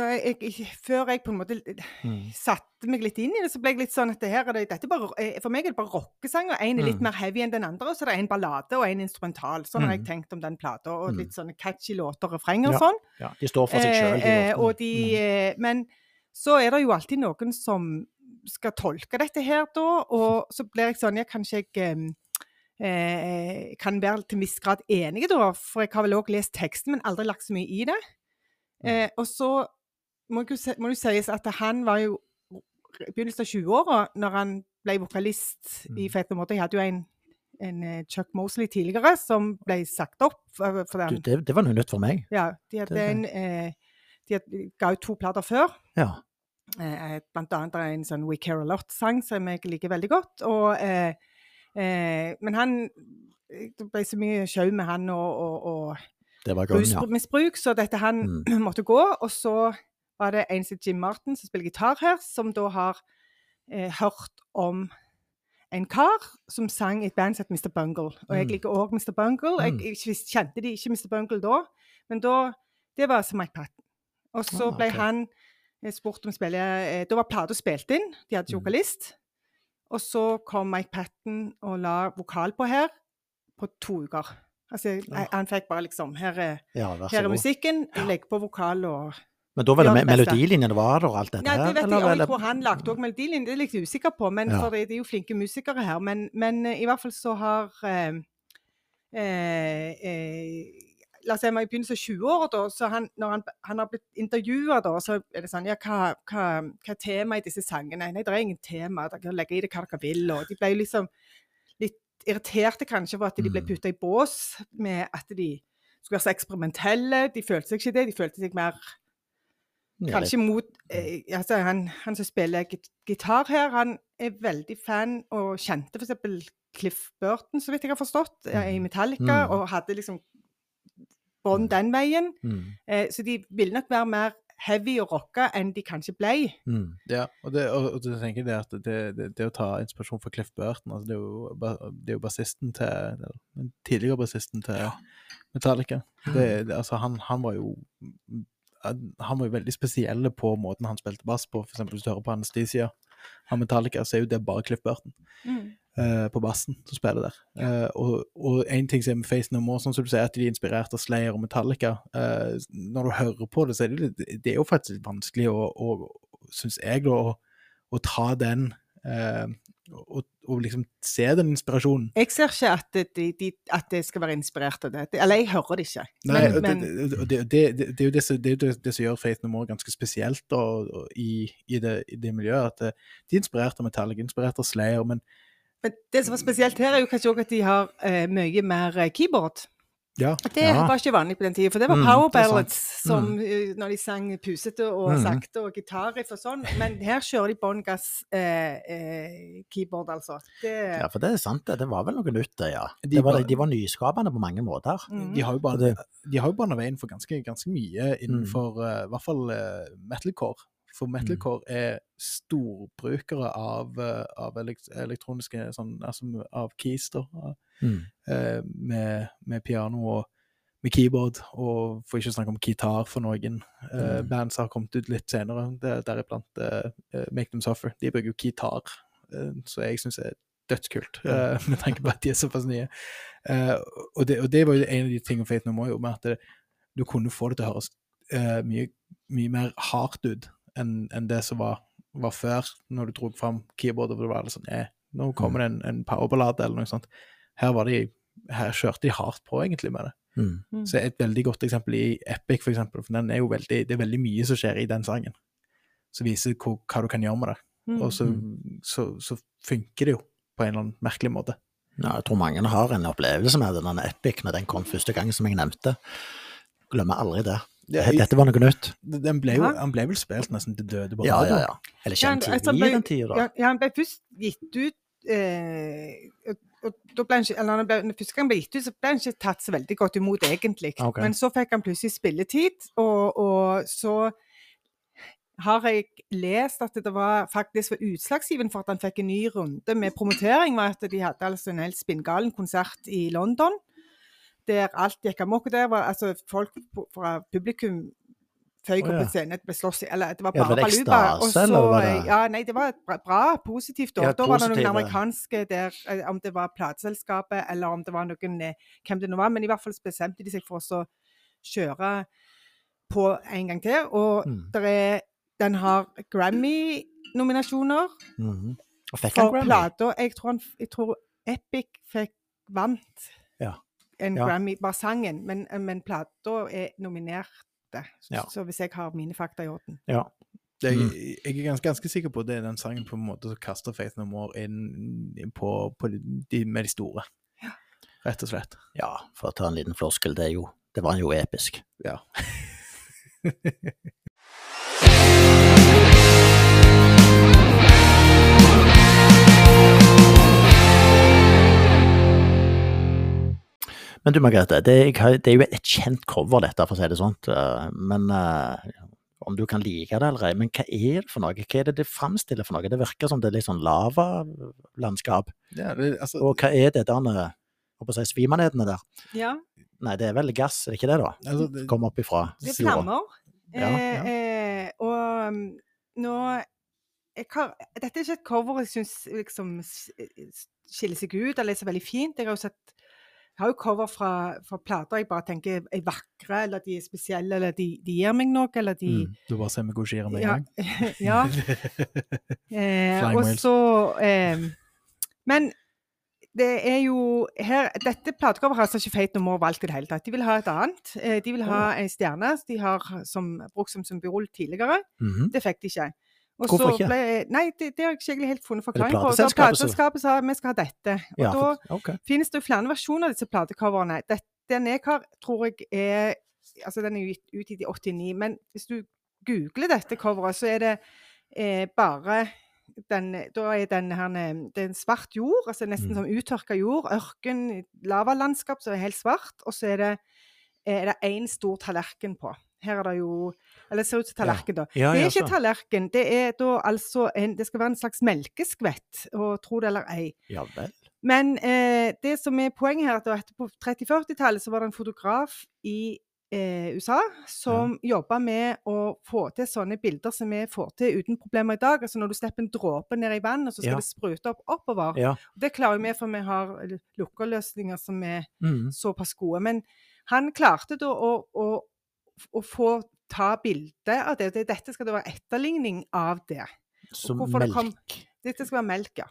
jeg, jeg Før jeg på en måte Mm. satte meg litt inn i det, så ble jeg litt sånn at det her er det, bare, eh, For meg er det bare rockesanger. En er litt Mm. mer heavy enn den andre, og så er det en ballade og en instrumental. Sånn har jeg Mm. tenkt om den plata. Og Mm. litt sånne catchy låter og refrenger og Ja, sånn. Ja, de står for seg sjøl. Eh, eh, og de, eh, men så er det jo alltid noen som skal tolke dette her, da. Og så blir jeg sånn Ja, kanskje jeg eh, eh, kan være til en viss grad enig, da. For jeg har vel òg lest teksten, men aldri lagt så mye i det. Eh, og så må, det jo sies at han var jo i begynnelsen av 20-åra når han ble vokalist i Mm. Fate No More. Jeg hadde jo en, en eh, Chuck Mosley tidligere som ble sagt opp for, for Du, det, det var noe nytt for meg. Ja, de hadde Det en eh, De hadde, ga ut to plater før. Ja. Eh, blant annet er en sånn We Care A Lot-sang som jeg liker veldig godt. Og, eh, eh, men han Det ble så mye sjau med han og, og, og rusmisbruk, ja. så dette han måtte gå. Og så var det en som Jim Martin, som spiller gitar her, som da har eh, hørt om en kar som sang i et band som het Mr. Bungle. Og jeg Mm. liker òg Mr. Bungle. Jeg, Mm. jeg kjente de ikke Mr. Bungle da, men da Det var som Mike Patton. Og så Ah, ble han eh, spurt om å spille eh, Da var plata spilt inn, de hadde ikke Mm. vokalist. Og så kom Mike Patton og la vokal på her på to uker. Altså, jeg, Han fikk bare liksom Her er ja her er musikken, legg på vokal og Men da var det det melodilinjene var der og alt dette Ja, det vet eller jeg, var hvor han lagde òg melodilinjen, det er jeg litt usikker på, men Ja. for det, er jo flinke musikere her. Men, men eh, i hvert fall så har eh, eh, eh, La oss si i begynnelsen av 20-åra, da, så han, når han, han har blitt intervjua, da, så er det sånn Ja, hva, hva, hva er temaet i disse sangene? Nei, det er ingen tema. Dere kan legge i det hva dere vil. Og de ble jo liksom litt irriterte kanskje for at de ble Mm. putta i bås med at de skulle være så eksperimentelle. De følte seg ikke det. De følte seg mer Kanskje mot eh, altså han, han som spiller gitar her, han er veldig fan og kjente f.eks. Cliff Burton, så vidt jeg har forstått, eh, i Mhm. Metallica, Mm. og hadde liksom bånd den veien. Mm. Eh, så de ville nok være mer heavy og rocka enn de kanskje ble. Mm. Ja, og det, og, og det tenker det at det, det, det å ta inspirasjon fra Cliff Burton altså det, er jo, det er jo bassisten til Den tidligere bassisten til Metallica. Det, det, altså han, han var jo han var jo veldig spesiell på måten han spilte bass på. For eksempel hvis du hører på Anesthesia av Metallica, så er jo det bare Cliff Burton eh, på bassen som spiller der. Eh, og, og en ting som er med Face No More, sånn som du sier, at de er inspirert av Slayer og Metallica. eh, når du hører på det, så er det, det er jo faktisk litt vanskelig å, å syns jeg, da, å, å ta den eh, og, og liksom se den inspirasjonen. Jeg ser ikke at de, de, at det skal være inspirert av det. Eller jeg hører det ikke. Nei, Men, det, men det, det, det, det, det er jo det som, gjør Faith No More ganske spesielt da, i, i, det, i det miljøet. At eh, de er inspirert av Metallica, inspirert av Slayer, men Men det som er spesielt her, er jo kanskje også at de har eh, mye mer eh, keyboard. Ja. Det Ja. var ikke vanlig på den tida, for det var Mm, power er ballads som, mm. når de sang pusete og Mm. sakte og gitarriff og sånn. Men her kjører de bånn gass eh, eh, keyboard, altså. Det, Ja, for det er sant, det. Det var vel noe nytt, ja. De var, de var nyskapende på mange måter. mm. De har jo Og bare det- de har banet veien for ganske, ganske mye Mm. innenfor eh, i hvert fall uh, metalcore. For Mm. metalcore er storbrukere av, eh, av elektroniske sånn, altså av keys, da. Mm. eh, Med, med piano og med keyboard, og for ikke å snakke om gitar for noen. Eh, Mm. Band som har kommet ut litt senere, det- deriblant uh, Make Them Suffer, de bruker jo gitar, eh, så jeg syns er dødskult, mm. eh, med tanke på at de er såpass nye. Eh, og, det, og det var jo en av de tingene Fate No More gjorde, med at det, du kunne få det til å høres eh, mye, mye mer hardt ut enn en det som var, var før, når du dro fram keyboardet, hvor det var sånn eh, Nå kommer det en, en powerballade, eller noe sånt. Her, var de, her kjørte de hardt på, egentlig, med det. Mm. Mm. Så et veldig godt eksempel i Epic, for eksempel, for den er jo veldig, det er veldig mye som skjer i den sangen, som viser hva, hva du kan gjøre med det. Mm. Og så, så, så funker det jo på en eller annen merkelig måte. Ja, jeg tror mange har en opplevelse med denne Epic når den kom første gang, som jeg nevnte. Glemmer aldri det. Dette var noe nytt. Den ble jo, han ble vel spilt nesten til døde på Ja, radio. ja, ja. Eller Ja, kjent altså, i den tida, da. Ja, han ble først gitt ut eh, og, da ble han ikke, eller ble, første gang han ble gitt ut, så ble han ikke tatt så veldig godt imot, egentlig. Okay. Men så fikk han plutselig spilletid, og, og så har jeg lest at det var faktisk var utslagsgivende for at han fikk en ny runde med promotering, var at de hadde altså en helt spinngalen konsert i London, der alt gikk amok. Der var altså folk fra publikum Å, opp ja. på scenen, det ble slåss Eller det var Ja, bare var det baluba. Og ekstase, eller så- var det- Ja, nei, det var et bra, bra positivt. år. Ja, da var det noen amerikanske der, eh, om det var plateselskapet eller om det var noen eh, hvem det nå var, men i hvert fall bestemte de seg for å kjøre på en gang til. Og Mm. er, den har Grammy-nominasjoner Mhm. Og fikk han Grammy? Plater. Jeg tror, han, jeg tror Epic fikk vant Ja. en Ja. Grammy, bare sangen, men, men plata er nominerte. Ja. Så hvis jeg har mine fakta i orden. Ja. Jeg, Mm. jeg er ganske, ganske sikker på at det er den sangen på en måte som kaster Faith No More inn, inn på, på de, med de store. Rett og slett. ja, for å ta en liten floskel, det er jo Det var jo episk. Ja. Men du Margrethe, det, det er jo et kjent cover dette, for å si det sånn. eh, Men eh, om du kan like det eller ei, men hva er det for noe? Hva er det det framstiller for noe? Det virker som det er litt sånn lavalandskap. ja det, altså, Og hva er det der på å si, svimanedene der? Ja, Nei, det er vel gass, er det ikke det, da? altså, det, Kom opp ifra det er flammer. Ja, eh, eh, og um, nå jeg har, Dette er ikke et cover jeg syns liksom skiller seg ut eller er så veldig fint. Jeg har jo sett jeg har jo cover fra, fra plater jeg bare tenker er vakre, eller de er spesielle, eller de, de gir meg noe, eller de Mm. du bare ser med en gang. ja. Eh, og så eh, Men det er jo her, Dette platecoveret har altså ikke Fate No More valgt i det hele tatt. De vil ha et annet. Eh, de vil ha en stjerne de har som, brukt som symbol tidligere. Mhm. Det fikk de ikke. Og Hvorfor så ikke? Ble, nei, det, det har jeg ikke egentlig helt funnet forklaring på. Da plateselskapet sa vi skal ha dette. Og Ja, da okay. ok. finnes det jo flere versjoner av disse platecoverne. Den jeg har, tror jeg er Altså, den er jo ut i de 89, men hvis du googler dette coveret, så er det eh, bare den, Da er den her eh, Det er en svart jord, altså nesten Mm. som uttørka jord. Ørken, lavalandskap som er helt svart. Og så er det er det én stor tallerken på. Her er det jo Eller det ser ut som tallerken, da. Ja, Det er ikke tallerken, det er da altså en Det skal være en slags melkeskvett, og tro det eller ei. Ja vel. Men eh, det som er poenget her, er at på 30-40-tallet så var det en fotograf i eh, USA som jobba med å få til sånne bilder som vi får til uten problemer i dag. Altså når du slipper en dråpe ned i vann, og så skal Ja. det sprute opp oppover. Ja. Det klarer vi, for vi har lukkerløsninger som er mm. såpass gode. Men han klarte da å, å, å få ta bilde av det. det. Dette skal det være etterligning av det. Som det melk. kom- Dette skal være melk, ja.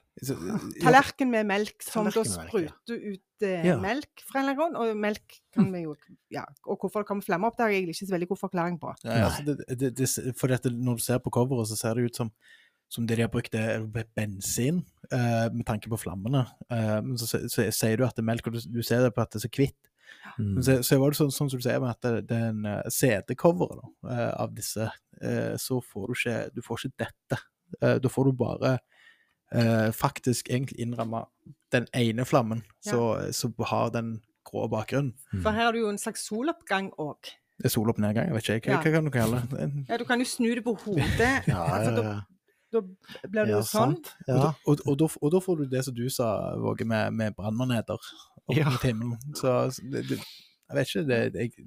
Tallerken med melk som da spruter ut eh, Ja. melk fra en eller annen grunn. Og melk kan vi jo Ja, og hvorfor det kommer flammer opp, det har jeg egentlig ikke så veldig god forklaring på. Ja, ja, altså det, det, det, for dette, når du ser på coveret, så ser det ut som, som det de har brukt, er bensin, eh, med tanke på flammene. Eh, men så, sier du at det er melk, og du, du ser det på at det er så hvitt. Mm. Så, så var det sånn, sånn som du sier, med at det, det en uh, CD-coveret eh, av disse, uh, så får du ikke, du får ikke dette. Uh, da får du bare faktisk egentlig innramme den ene flammen, Ja. så, så har den grå bakgrunnen. Mm. For her har du jo en slags soloppgang òg. Det er sol jeg vet ikke. Hva, Ja. hva kan du kalle det? Ja, du kan jo snu det på hodet. Ja, altså, ja, da, da blir det ja jo sånn. sant. Og, og, og, og da får du det som du sa, Våge, med, med brannmaneter opp Ja. mot himmelen. Så så det, det, jeg vet ikke,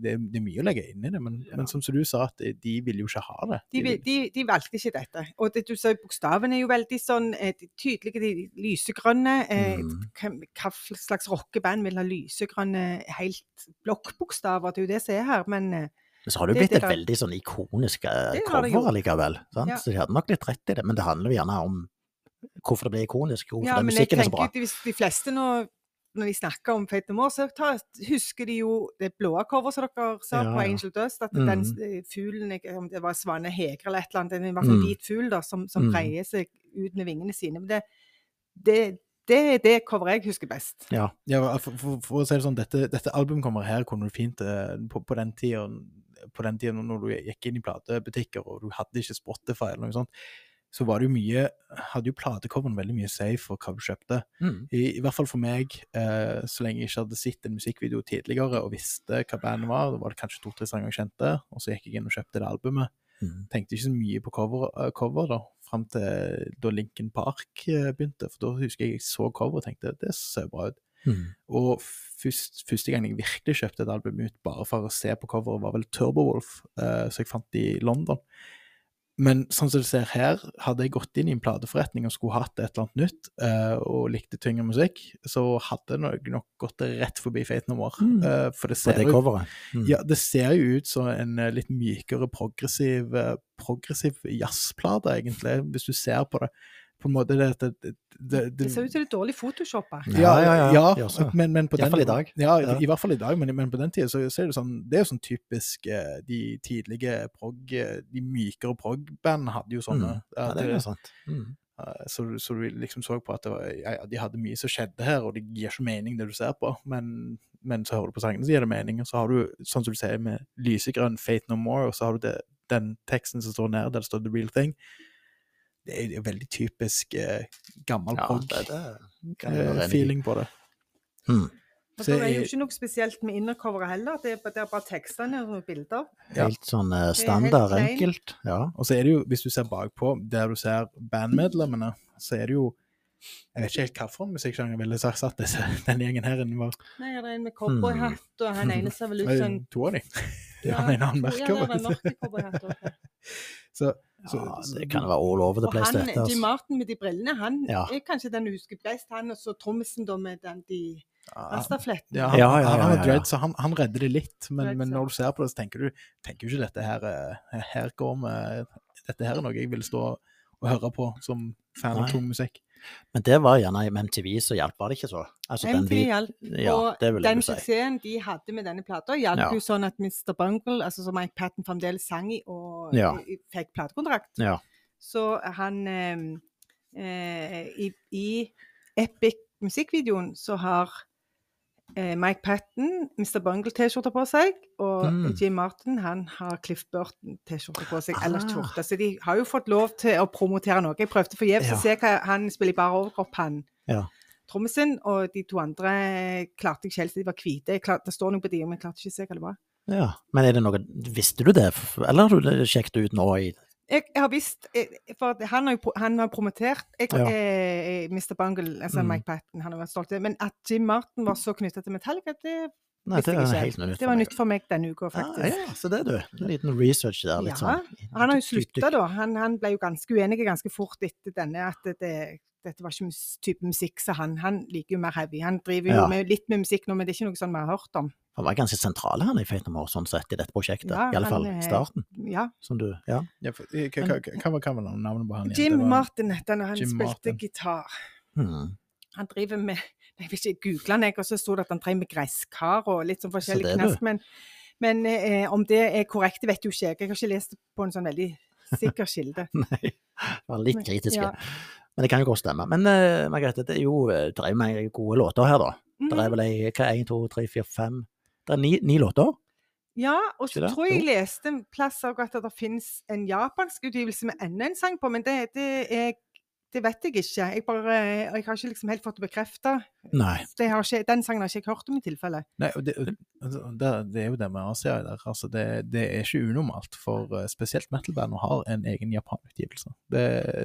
det, det, er mye å legge inn i det, men, men som, du sa, at de, de vil jo ikke ha det. De, vil- de, de valgte ikke dette. Og det, du ser bokstavene er jo veldig sånn eh, de tydelige, de lysegrønne. Eh, Mm. hva, hva slags rockeband vil ha lysegrønne, helt blokkbokstaver? Det er jo det som er her. Men eh, Men så har det jo blitt det et veldig sånn ikonisk eh, cover likevel. Sant? Ja. Så de hadde nok litt rett i det, men det handler jo gjerne om hvorfor det ble ikonisk. Hvorfor ja, den men jeg musikken er så bra. hvis de fleste nå når de snakker om Fate No More, så tar, husker de jo det blå coveret som dere sa Ja, på. Angel Dust. At Mhm. den eh, fuglen, om det var Svane Heger eller et eller annet, er i hvert fall en Mhm. hvit fugl da, som, som Mhm. breier seg ut med vingene sine. Men det, det, det er det coveret jeg husker best. Ja. Ja, for, for, for å si det sånn, dette, dette albumcoveret her kunne du fint eh, på, på den tida på den tiden når du gikk inn i platebutikker og du hadde ikke Spotify eller noe sånt, så var det jo mye Hadde jo platecoveren veldig mye å si for hva du kjøpte. Mm. I, I hvert fall for meg, eh, så lenge jeg ikke hadde sett en musikkvideo tidligere og visste hva bandet var, da var det kanskje to-tre sanger jeg kjente, og så gikk jeg inn og kjøpte det albumet. Mm. Tenkte ikke så mye på cover, eh, cover da, fram til da Linkin Park eh, begynte, for da husker jeg jeg så cover og tenkte det ser bra ut. Mm. Og først, første gang jeg virkelig kjøpte et album ut bare for å se på coveret, var vel Turbowolf, eh, som jeg fant i London. Men sånn som du ser her, hadde jeg gått inn i en plateforretning og skulle hatt et eller annet nytt, uh, og likte tyngre musikk, så hadde jeg nok gått rett forbi Fate No More. Mm. Uh, for det ser det jo. Mm. ja, det ser jo ut som en eh, litt mykere progressiv, uh, progressiv jazzplate, egentlig, hvis du ser på det. På en måte det, det, det, det, Det ser ut som det er dårlig photoshoppa. Ja, ja, ja. ja, men, men på I den, hvert fall i dag. Ja, Ja. i hvert fall i dag, men, men på den tida så, så er det sånn Det er jo sånn typisk eh, De tidlige prog eh, De mykere prog-bandene hadde jo sånne. Mm. ja, det er jo sant. Mm. så, du- så du liksom så på at det var, ja, ja, de hadde mye som skjedde her, og det gir ikke mening det du ser på, men, men så hører du på sangene, så gir det mening. Og så har du, sånn som du sier, med lysegrønn Fate No More, og så har du det, den teksten som står nede, der det står The Real Thing. Det er veldig typisk eh, gammel Ja, prog. det, det kan jeg være eh, på det. Mm. Så det er jo ikke noe spesielt med innercoveret heller. Det er, bare- tekstene og bilder. Ja. Helt sånn eh, helt standard, plain. enkelt. Ja. Og så er det jo, hvis du ser bakpå, der du ser bandmedlemmene, så er det jo Jeg vet ikke helt hvilken musikksjanger ville sagt at disse, denne gjengen her inne var. Nei, det er en med cowboyhatt, og han ene ser vel ut som To av de. Ja, Han ene har en Ja, det var en merke. mørk cowboyhatt også. Så, ja, det kan være all over the Og place, han, dette. Jim Altså. Martin med de brillene, han Ja. er kanskje den du husker best. Han og så trommisen da med den de rastafletten. ja, han, Ja, ja, han ja, har ja, ja. dreads, så han, han redder det litt. Men, men når du ser på det, så tenker du tenker ikke dette her eh, Her går med, Dette her er noe jeg vil stå og høre på som fan av tung musikk. Men det var gjerne med MTV så hjalp, var det ikke så? Altså, MTV hjalp. Ja, og den suksessen si. de hadde med denne plata, hjalp Ja. jo sånn at Mr. Bungle, altså som Mike Patten fremdeles sang i og Ja. fikk platekontrakt. Ja. Så han eh, eh, i, I Epic musikkvideoen så har eh, Mike Patten Mr. Bungle-T-skjorte på seg, og Mm. Jim Martin han har Cliff Burton-T-skjorte på seg, eller Ah. skjorte. Så de har jo fått lov til å promotere noe. Jeg prøvde forgjeves Ja. å se hva han spiller i bar overkropp, han Ja. trommisen, og de to andre klarte jeg ikke helt, de var hvite. Det står noe på dem, men jeg klarte ikke å se hva det var. ja. Men er det noe Visste du det, eller har du det sjekket ut nå i Jeg, jeg har visst eh, For han har jo han har promotert jeg, Ja. eh, Mr. Bungle, altså Mm. Mike Patten, han har vært stolt av det. Men at Jim Martin var så knytta til Metallica, det, Nei, det er helt nytt. det var nytt for meg denne uka, faktisk. ja, så det er du. En liten research der. Litt Ja, sånn. Han har jo slutta, da. Han, han ble jo ganske uenig ganske fort etter denne, at det, det, dette var ikke type musikk som han. Han liker jo mer heavy. Han driver jo Ja. med, litt med musikk nå, men det er ikke noe sånn vi har hørt om. Han var ganske sentral han i Fate No More, sånn sett, i dette prosjektet. Ja, I alle fall starten. Ja. Som du Ja. Ja, for, eh, hva, hva, hva, var- navnet på han igjen? Jim var- Martin het han, og han Jim spilte Martin. gitar. Hmm. Han driver med Jeg vil ikke google den, jeg, og så sto det at han drev med gresskar og litt sånn forskjellig knask. Men, men eh, om det er korrekt, vet jo ikke jeg. Jeg har ikke lest på en sånn veldig sikker kilde. Nei, var litt Men- ja. Men det kan jo godt stemme. Men uh, Margrethe, det er jo drev er jo mange gode låter her, da. Det er vel ei, en, to, tre, fire, fem Det er ni, ni låter. Ja, og så tror jeg jeg leste en plass at det finnes en japansk utgivelse med enda en sang på, men det, det er det vet jeg ikke. Jeg, bare, jeg har ikke liksom helt fått det bekrefta. Den sangen har ikke jeg hørt om i tilfelle. Nei, det, altså, det, det er jo det med Asia der. Altså, det, det er ikke unormalt for uh, spesielt metal-band å ha en egen japanutgivelse.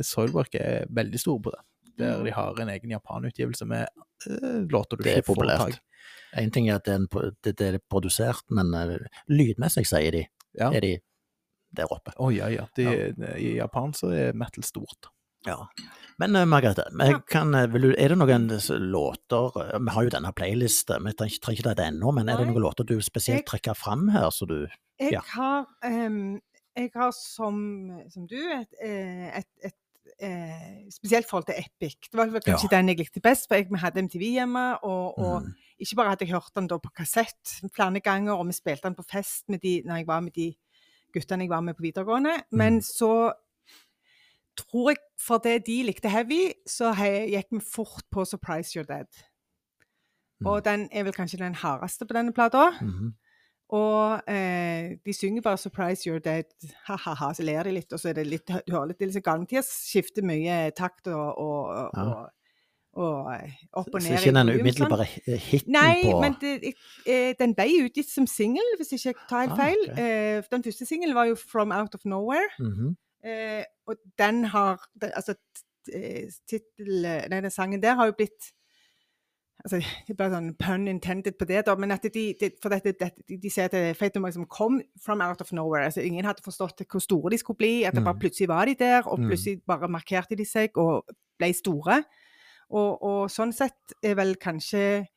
Soilwork er veldig store på det. Der de har en egen japanutgivelse med uh, låter du ikke får tak populært. En ting er at det er, en, det, det er produsert, men eh, lydmessig, sier de, Ja. er de der oppe. Å ja, ja. De, I Japan så er metal stort. Ja. Men uh, Margrethe, ja. kan, eh, du, er det noen låter eh, Vi har jo denne playlisten, vi trenger ikke- trenger ikke dette ennå, men er det noen låter du spesielt Jeg- trekker fram her, så du Jeg Ja. har, um, jeg har som, som du et, et, et eh, spesielt forhold til Epic. Det var kanskje kanskje den jeg likte best, for jeg, vi hadde MTV hjemme. Og, og mm, ikke bare hadde jeg hørt den på kassett flere ganger, og vi spilte den på fest med de, når jeg var med de guttene jeg var med på videregående. Men Mm. så tror jeg fordi de likte heavy, så gikk vi fort på 'Surprise You're Dead'. Og den er vel kanskje den hardeste på denne plata. mhm. Og eh, de synger bare 'Surprise you're dead', ha-ha-ha, så ler de litt, og så er det litt Du hører litt liksom Gallen-Mathias skifter mye takt og, og, Ja. og, og eh, opp og Så ikke den umiddelbare sånn. på? hiten Nei, på men det, eh, den ble utgitt som singel, hvis ikke jeg tar helt Ah, feil. ok. Eh, den første singelen var jo 'From Out of Nowhere'. Mhm. Eh, og den har den, Altså, eh, tittel Nei, den sangen der har jo blitt Altså, det er bare sånn pun intended på det, da, men at de, de, for dette, dette, de, de sier at det- Fate No More liksom kom from out of nowhere. altså Ingen hadde forstått hvor store de skulle bli. At det bare Mm. plutselig var de der, og Mm. plutselig bare markerte de seg og ble store. Og, og sånn sett er vel kanskje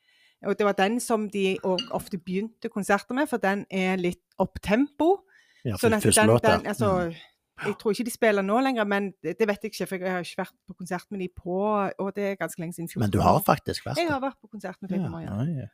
Og det var den som de ofte begynte konserter med, for den er litt opptempo. Ja, Sånn at den, den, altså, Mm. Jeg tror ikke de spiller nå lenger, men det, vet jeg ikke, for jeg har ikke vært på konsert med de på Og det er ganske lenge siden. 14 Men du har faktisk vært Jeg har vært på konsert med More, ja. Ja, ja.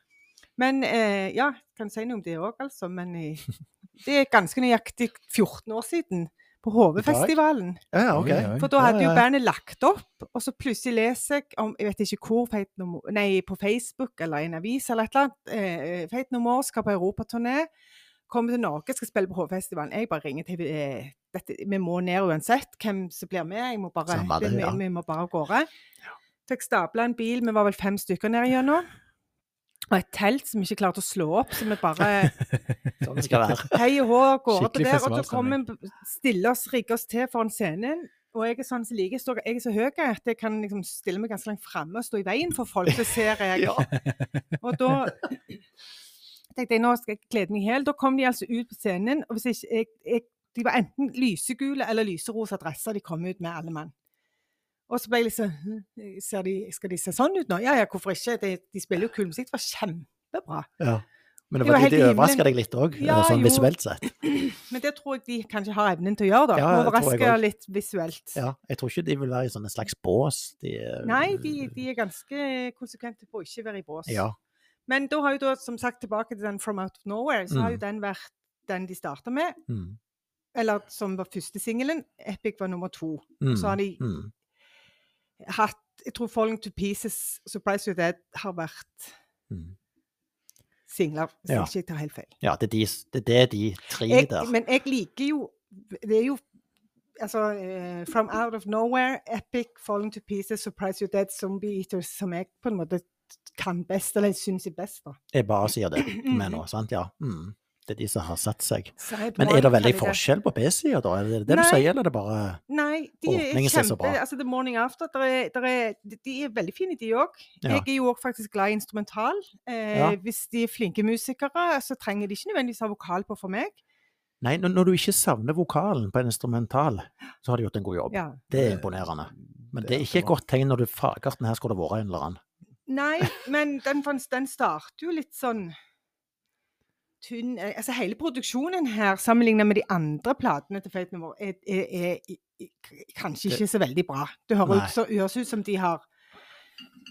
Men eh, ja, kan si noe om det òg, altså. Men jeg, det er ganske nøyaktig 14 år siden, på HV-festivalen. Ja, ja, ok. Oi, oi. For da hadde jo bandet lagt opp, og så plutselig leser jeg om Jeg vet ikke hvor, Fate No More, nei, på Facebook eller i en avis eller et eller annet. Eh, Fate No More skal på europaturné. Kommer til Norge, skal spille på HV-festivalen. Jeg bare ringer til eh, dette, Vi må ned uansett hvem som blir med. Jeg må bare, det, vi, ja. vi må bare av gårde. Fikk stabla en bil, vi var vel fem stykker nede igjennom. Og et telt som vi ikke klarte å slå opp, så vi bare Sånn skal være. hei og hå gårde på der. Og så kommer vi, stiller oss, rigger oss til foran scenen. Og jeg er sånn som liker, står- jeg er så høy at jeg kan liksom stille meg ganske langt framme og stå i veien for folk. Så ser jeg Ja. Og da tenkte jeg nå skal jeg klede meg helt. Da kom de altså ut på scenen. og hvis ikke, jeg, jeg, De var enten lysegule eller lyserosa dresser de kom ut med, alle mann. Og så ble jeg liksom «Hm, ser de, Skal de se sånn ut nå? Ja ja, hvorfor ikke? De, de spiller jo kul musikk. Det var kjempebra. Ja. Men det Det var var de, de overraska deg litt òg, Ja, sånn jo. visuelt sett. Men det tror jeg de kanskje har evnen til å gjøre, da. Ja, Overraske litt visuelt. Ja, jeg tror ikke de vil være i en slags bås. De, eh, Nei, de, de er ganske konsekvente på å ikke være i bås. Ja. Men da har jo da, som sagt, tilbake til den 'From Out of Nowhere', så har Mm. jo den vært den de starta med. Mm. Eller som var første singelen. Epic var nummer to. Mm. Så har de Mm. hatt Jeg tror 'Falling to Pieces', 'Surprise You Dead' har vært Mm. singler, hvis Ja. jeg ikke tar helt feil. Ja, det er, de, det er de tre Jeg, der. men jeg liker jo Det er jo altså uh, 'From Out of Nowhere', 'Epic', 'Falling to Pieces', 'Surprise You Dead', 'Zombie Eaters', som jeg på en måte kan best, eller syns er best. da. Jeg bare sier det med nå, sant? Ja. Mm. Det er de som har satt seg. Men er det veldig forskjell på B-sida, da? Er det det du sier, eller er det bare Nei, de er som er så bra. Altså, The Morning After, der er, der er, de er veldig fine, de òg. Ja. Jeg er jo også faktisk glad i instrumental. Eh, Ja. Hvis de er flinke musikere, så trenger de ikke nødvendigvis ha vokal på for meg. Nei, når, du ikke savner vokalen på en instrumental, så har de gjort en god jobb. Ja. Det er imponerende. Men det er ikke et godt tegn når du den her skulle det vært en eller annen. Nei, men den, den starter jo litt sånn tynn eh, Altså hele produksjonen her, sammenlignet med de andre platene til Fate No er, er, er, er kanskje ikke så veldig bra. Det høres ut, høres ut som de har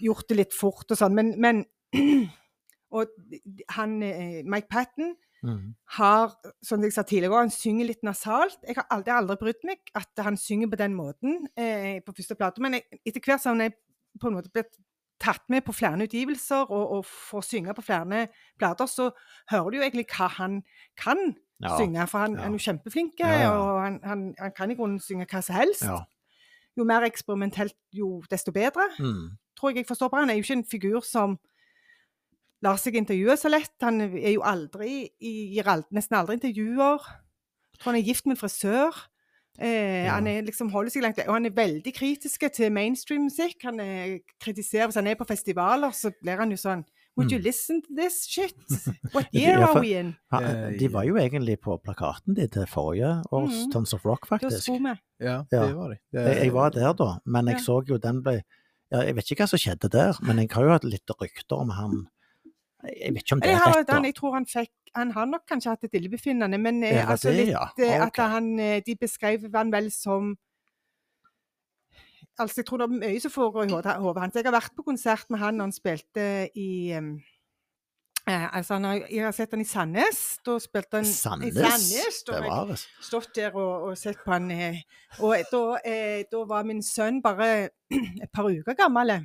gjort det litt fort og sånn, men, men Og han eh, Mike Patten Mm. har, som jeg sa tidligere, han synger litt nasalt. Jeg har aldri, aldri brydd meg at han synger på den måten eh, på første plate, men jeg, etter hvert som han er på en måte blitt tatt med på flere utgivelser og, og får synge på flere plater, så hører du jo egentlig hva han kan Ja. synge. For han, ja. han er jo kjempeflink, Ja, og han, han, han kan i grunnen synge hva som helst. Ja. jo mer eksperimentelt, jo desto bedre. Mm. Tror jeg jeg forstår på. Han er jo ikke en figur som lar seg intervjue så lett. Han er jo aldri, gir aldri, nesten aldri intervjuer. Jeg tror han er gift med en frisør. Eh, Ja. Han er liksom holder seg langt Og han er veldig kritisk til mainstream-musikk. Han er, kritiserer Hvis han er på festivaler, så blir han jo sånn Would you Mm. listen to this shit? What Ja, year for- are we in? Ha, Eh, de var jo egentlig på plakaten de til forrige års mm. Tons of Rock, faktisk. Ja, Ja. det var de. Det, Jeg, jeg var der da, men jeg Ja. så jo den ble ja, Jeg vet ikke hva som skjedde der, men jeg har jo hatt litt rykter om han Jeg vet ikke om det er rett, jeg tror han fikk Han har nok kanskje hatt et illebefinnende, men eh, Er det altså litt ja? okay. At han eh, De beskrev han vel som Altså, jeg tror det er mye som foregår i hodet hans. Jeg har vært på konsert med han når han spilte i eh, altså han har, Jeg har sett han i Sandnes. Da spilte han i Sandnes? Sandnes. Da Det jeg var det. stått der og, og sett på han. Eh, og da, eh, da var min sønn bare et par uker gammel.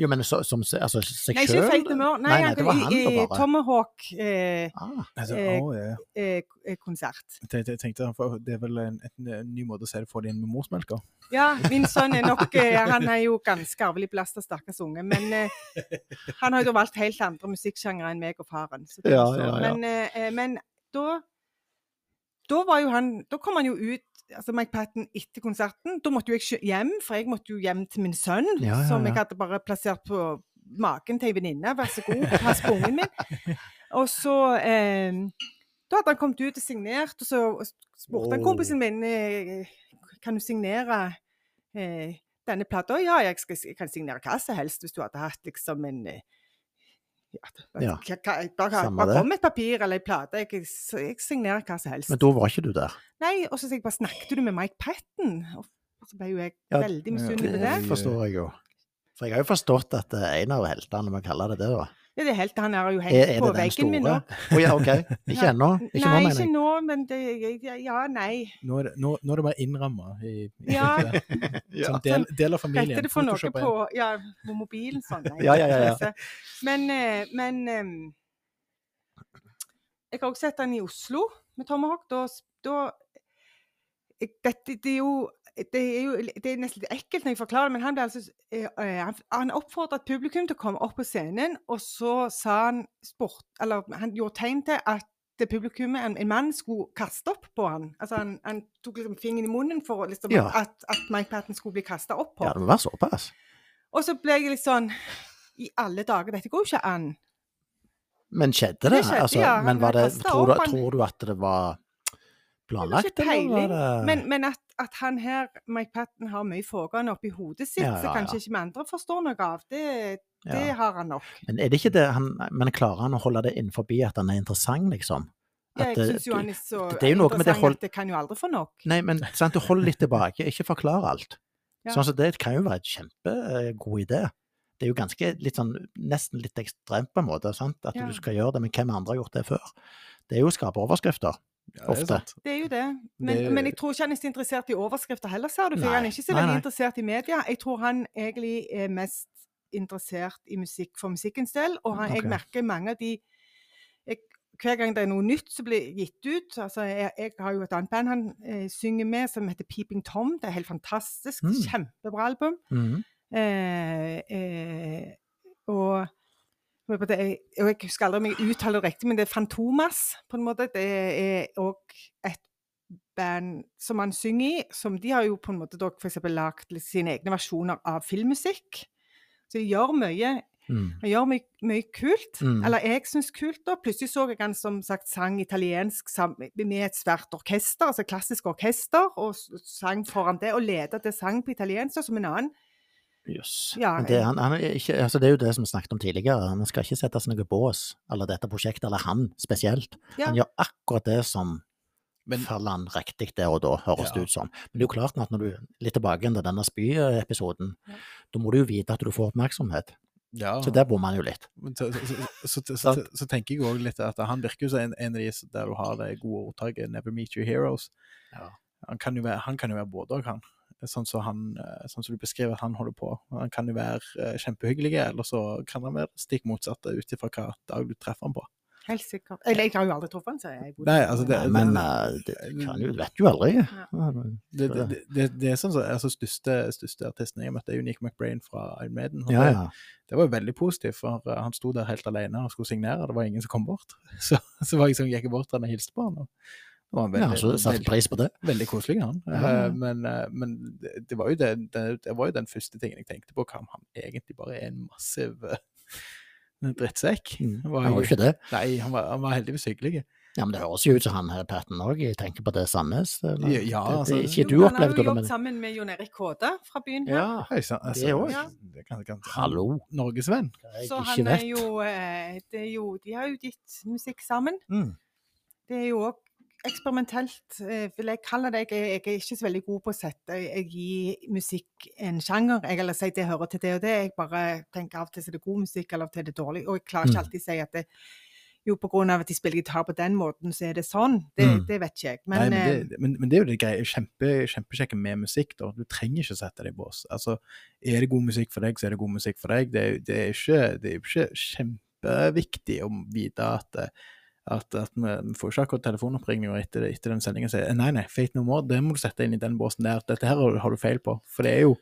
Jo, men så, som se- altså, seg Nei, ikke feil Fate No More. Nei, Nei, nei, det var han i, i Tomahawk-konsert. Eh, Ah, altså, eh, å, ja. eh, eh, konsert. Jeg tenkte, for Det er vel en, en, en ny måte å si det for din med morsmelka? Ja, min sønn er nok eh, Han er jo ganske arvelig belasta, stakkars unge. Men eh, han har jo valgt helt andre musikksjangre enn meg og faren. så Ja, ja, ja. Men, eh, eh, men da Da var jo han Da kom han jo ut altså Mike Patten etter konserten. Da måtte jo jeg hjem, for jeg måtte jo hjem til min sønn, Ja, ja, som jeg hadde bare plassert på magen til ei venninne. Vær så god, pass på ungen min. Og så eh, Da hadde han kommet ut og signert, og så spurte han kompisen min eh, kan du signere eh, denne plata. Ja, jeg, skal, jeg kan signere hva som helst hvis du hadde hatt liksom en eh, ja, Ja, hva, hva, bare, samme bare kom et papir eller ei plate. Jeg, jeg signerer hva som helst. men da var ikke du der? Nei, og så jeg bare Snakket du med Mike Patten? Og så ble jo jeg Ja, veldig misunnelig på Det det. forstår jeg jo. For jeg har jo forstått at en av heltene, vi kaller det det, da. Ja, det er helt, Han er jo hengt er på veggen min nå. Å ja, OK. Ikke Ja. ennå? Ikke nå, nei, jeg. ikke nå, men det ja, nei. Nå er det, nå, nå er det bare innramma i, i Ja. Som del, del av familien. Heter det for noe på, ja, på mobilen sånn? Nei, Ja, ja, ja, ja. Men, eh, men em, Jeg har også sett han i Oslo med Tomahawk. Da, da dette, det, er jo, det er jo det er nesten litt ekkelt når jeg forklarer det, men han ble altså eh, eh, Han, han oppfordret publikum til å komme opp på scenen, og så sa han sport, eller han gjorde tegn til at det publikummet, en, en mann, skulle kaste opp på han. Altså han, han tok liksom fingeren i munnen for liksom, Ja. at, at Mike Patten skulle bli kasta opp på. Ja, det være såpass. Og så ble jeg litt sånn I alle dager, dette går jo ikke an. Men skjedde Det det? skjedde, altså, ja, men var det, tror, du, tror du at det var planlagt, ikke peiling. det Men, men at, at han her, Mike Patten, har mye foregående oppi hodet sitt, Ja, så ja, kanskje ikke vi andre forstår noe av, det, det ja. har han nok. Men er det ikke det han Men klarer han å holde det innenfor at han er interessant, liksom? Ja, jeg det- syns jo han er så det er interessant det hold- at det kan jo aldri få nok. Nei, men sant, du holder litt tilbake, ikke forklar alt. Ja. Sånn så det kan jo være en kjempegod idé. Det er jo ganske litt sånn, nesten litt ekstremt på en måte, sant? at Ja. du skal gjøre det, men hvem andre har gjort det før? Det er jo å skape overskrifter. Ja, det er sant. Det er jo det. Men, Det- men jeg tror ikke han er så interessert i overskrifter heller, ser du. For Nei. han er ikke så veldig nei. interessert i media. Jeg tror han egentlig er mest interessert i musikk for musikkens del. Og han, okay. jeg merker mange av de jeg, Hver gang det er noe nytt som blir gitt ut altså jeg, jeg har jo et annet band han eh, synger med, som heter Peeping Tom. Det er helt fantastisk. Mm. Kjempebra album. Mhm. Eh, eh, og og jeg husker aldri om jeg uttaler det riktig, men det er Fantomas, på en måte. Det er òg et band som han synger i, som de har jo på en måte da eksempel lagd sine egne versjoner av filmmusikk. Så de gjør mye, Mm. han gjør mye, mye kult. Mm. Eller jeg syns kult, da. Plutselig så jeg han som sagt sang italiensk sammen med et svært orkester, altså klassisk orkester, og sang foran det, og ledet det sang på italiensk, som en annen. Jøss. Ja, Men det, han, han er ikke, altså det er jo det som vi snakket om tidligere, han skal ikke settes noe bås, eller dette prosjektet, eller han spesielt. Ja. Han gjør akkurat det som Men faller han riktig der og da, høres det Ja. ut som. Men det er jo klart at når du, litt tilbake til denne spy-episoden, Ja. da må du jo vite at du får oppmerksomhet. ja. Så der bommer han jo litt. Men så, så, så, så, så, så, tenker jeg òg litt at han virker jo som en, en av de der du har det gode ordtaket 'never meet your heroes'. Ja. Han kan jo være, han kan jo være både og, han. Sånn som, han, eh, sånn som du beskriver at han holder på. Han kan jo være eh, kjempehyggelig, eller så kan han være stikk motsatte ut ifra hva dag du treffer han på. Helt sikkert. Eller jeg har jo aldri truffet han, så jeg bodde Nei, altså, det- Nei, men eh, det kan jo, vet jo aldri. Det, det, det, det, det er sånn som altså, største, største artisten jeg møtte, er jo Nick McBrain fra Iron Maiden. Ja, det- ja. Det var jo veldig positivt, for han sto der helt alene og skulle signere. Det var ingen som kom bort. Så, så var jeg sånn, gikk jeg bort til han og hilste på han. og det en ja så satte pris på det. veldig koselig, han. Ja, ja. Eh, men eh, men det, det, var jo det, det, det var jo den første tingen jeg tenkte på, hva om han egentlig bare er en massiv eh, drittsekk. Mm. Han var Han var jo ikke det. Nei, han var, han var heldigvis hyggelig. Ja, Men det høres jo ut som han her Patten òg tenker på det samme. så- Ja, ja, altså- det, ikke du Jo, Han har jo jobbet sammen med Jon Erik Kåde fra byen her. Ja, altså, Det også. Ja. det hallo. Norgesvenn. Jeg Så ikke han er jo, det er jo De har jo gitt musikk sammen. Mm. Det er jo òg eksperimentelt, eh, vil jeg kalle det. Jeg jeg er ikke så veldig god på å sette jeg gir musikk en sjanger. Jeg eller si det hører til det og det. Jeg bare tenker av og til er det god musikk, eller av og til er det dårlig. Og jeg klarer ikke Mm. alltid å si at det, jo, av at de spiller gitar på den måten, så er det sånn. Det, Mm. det vet ikke jeg. Nei, Men, men, eh, det, men, men det er jo det greie, kjempe, kjempekjekke med musikk. da. Du trenger ikke sette deg i bås. Altså, Er det god musikk for deg, så er det god musikk for deg. Det, det er ikke, det er ikke kjempeviktig å vite at, eh, at, at vi, vi får ikke akkurat telefonoppringninger etter, etter den sendingen og sier nei, nei, Fate No More, det må du sette inn i den båsen der. Dette her har, har du feil på. For det er jo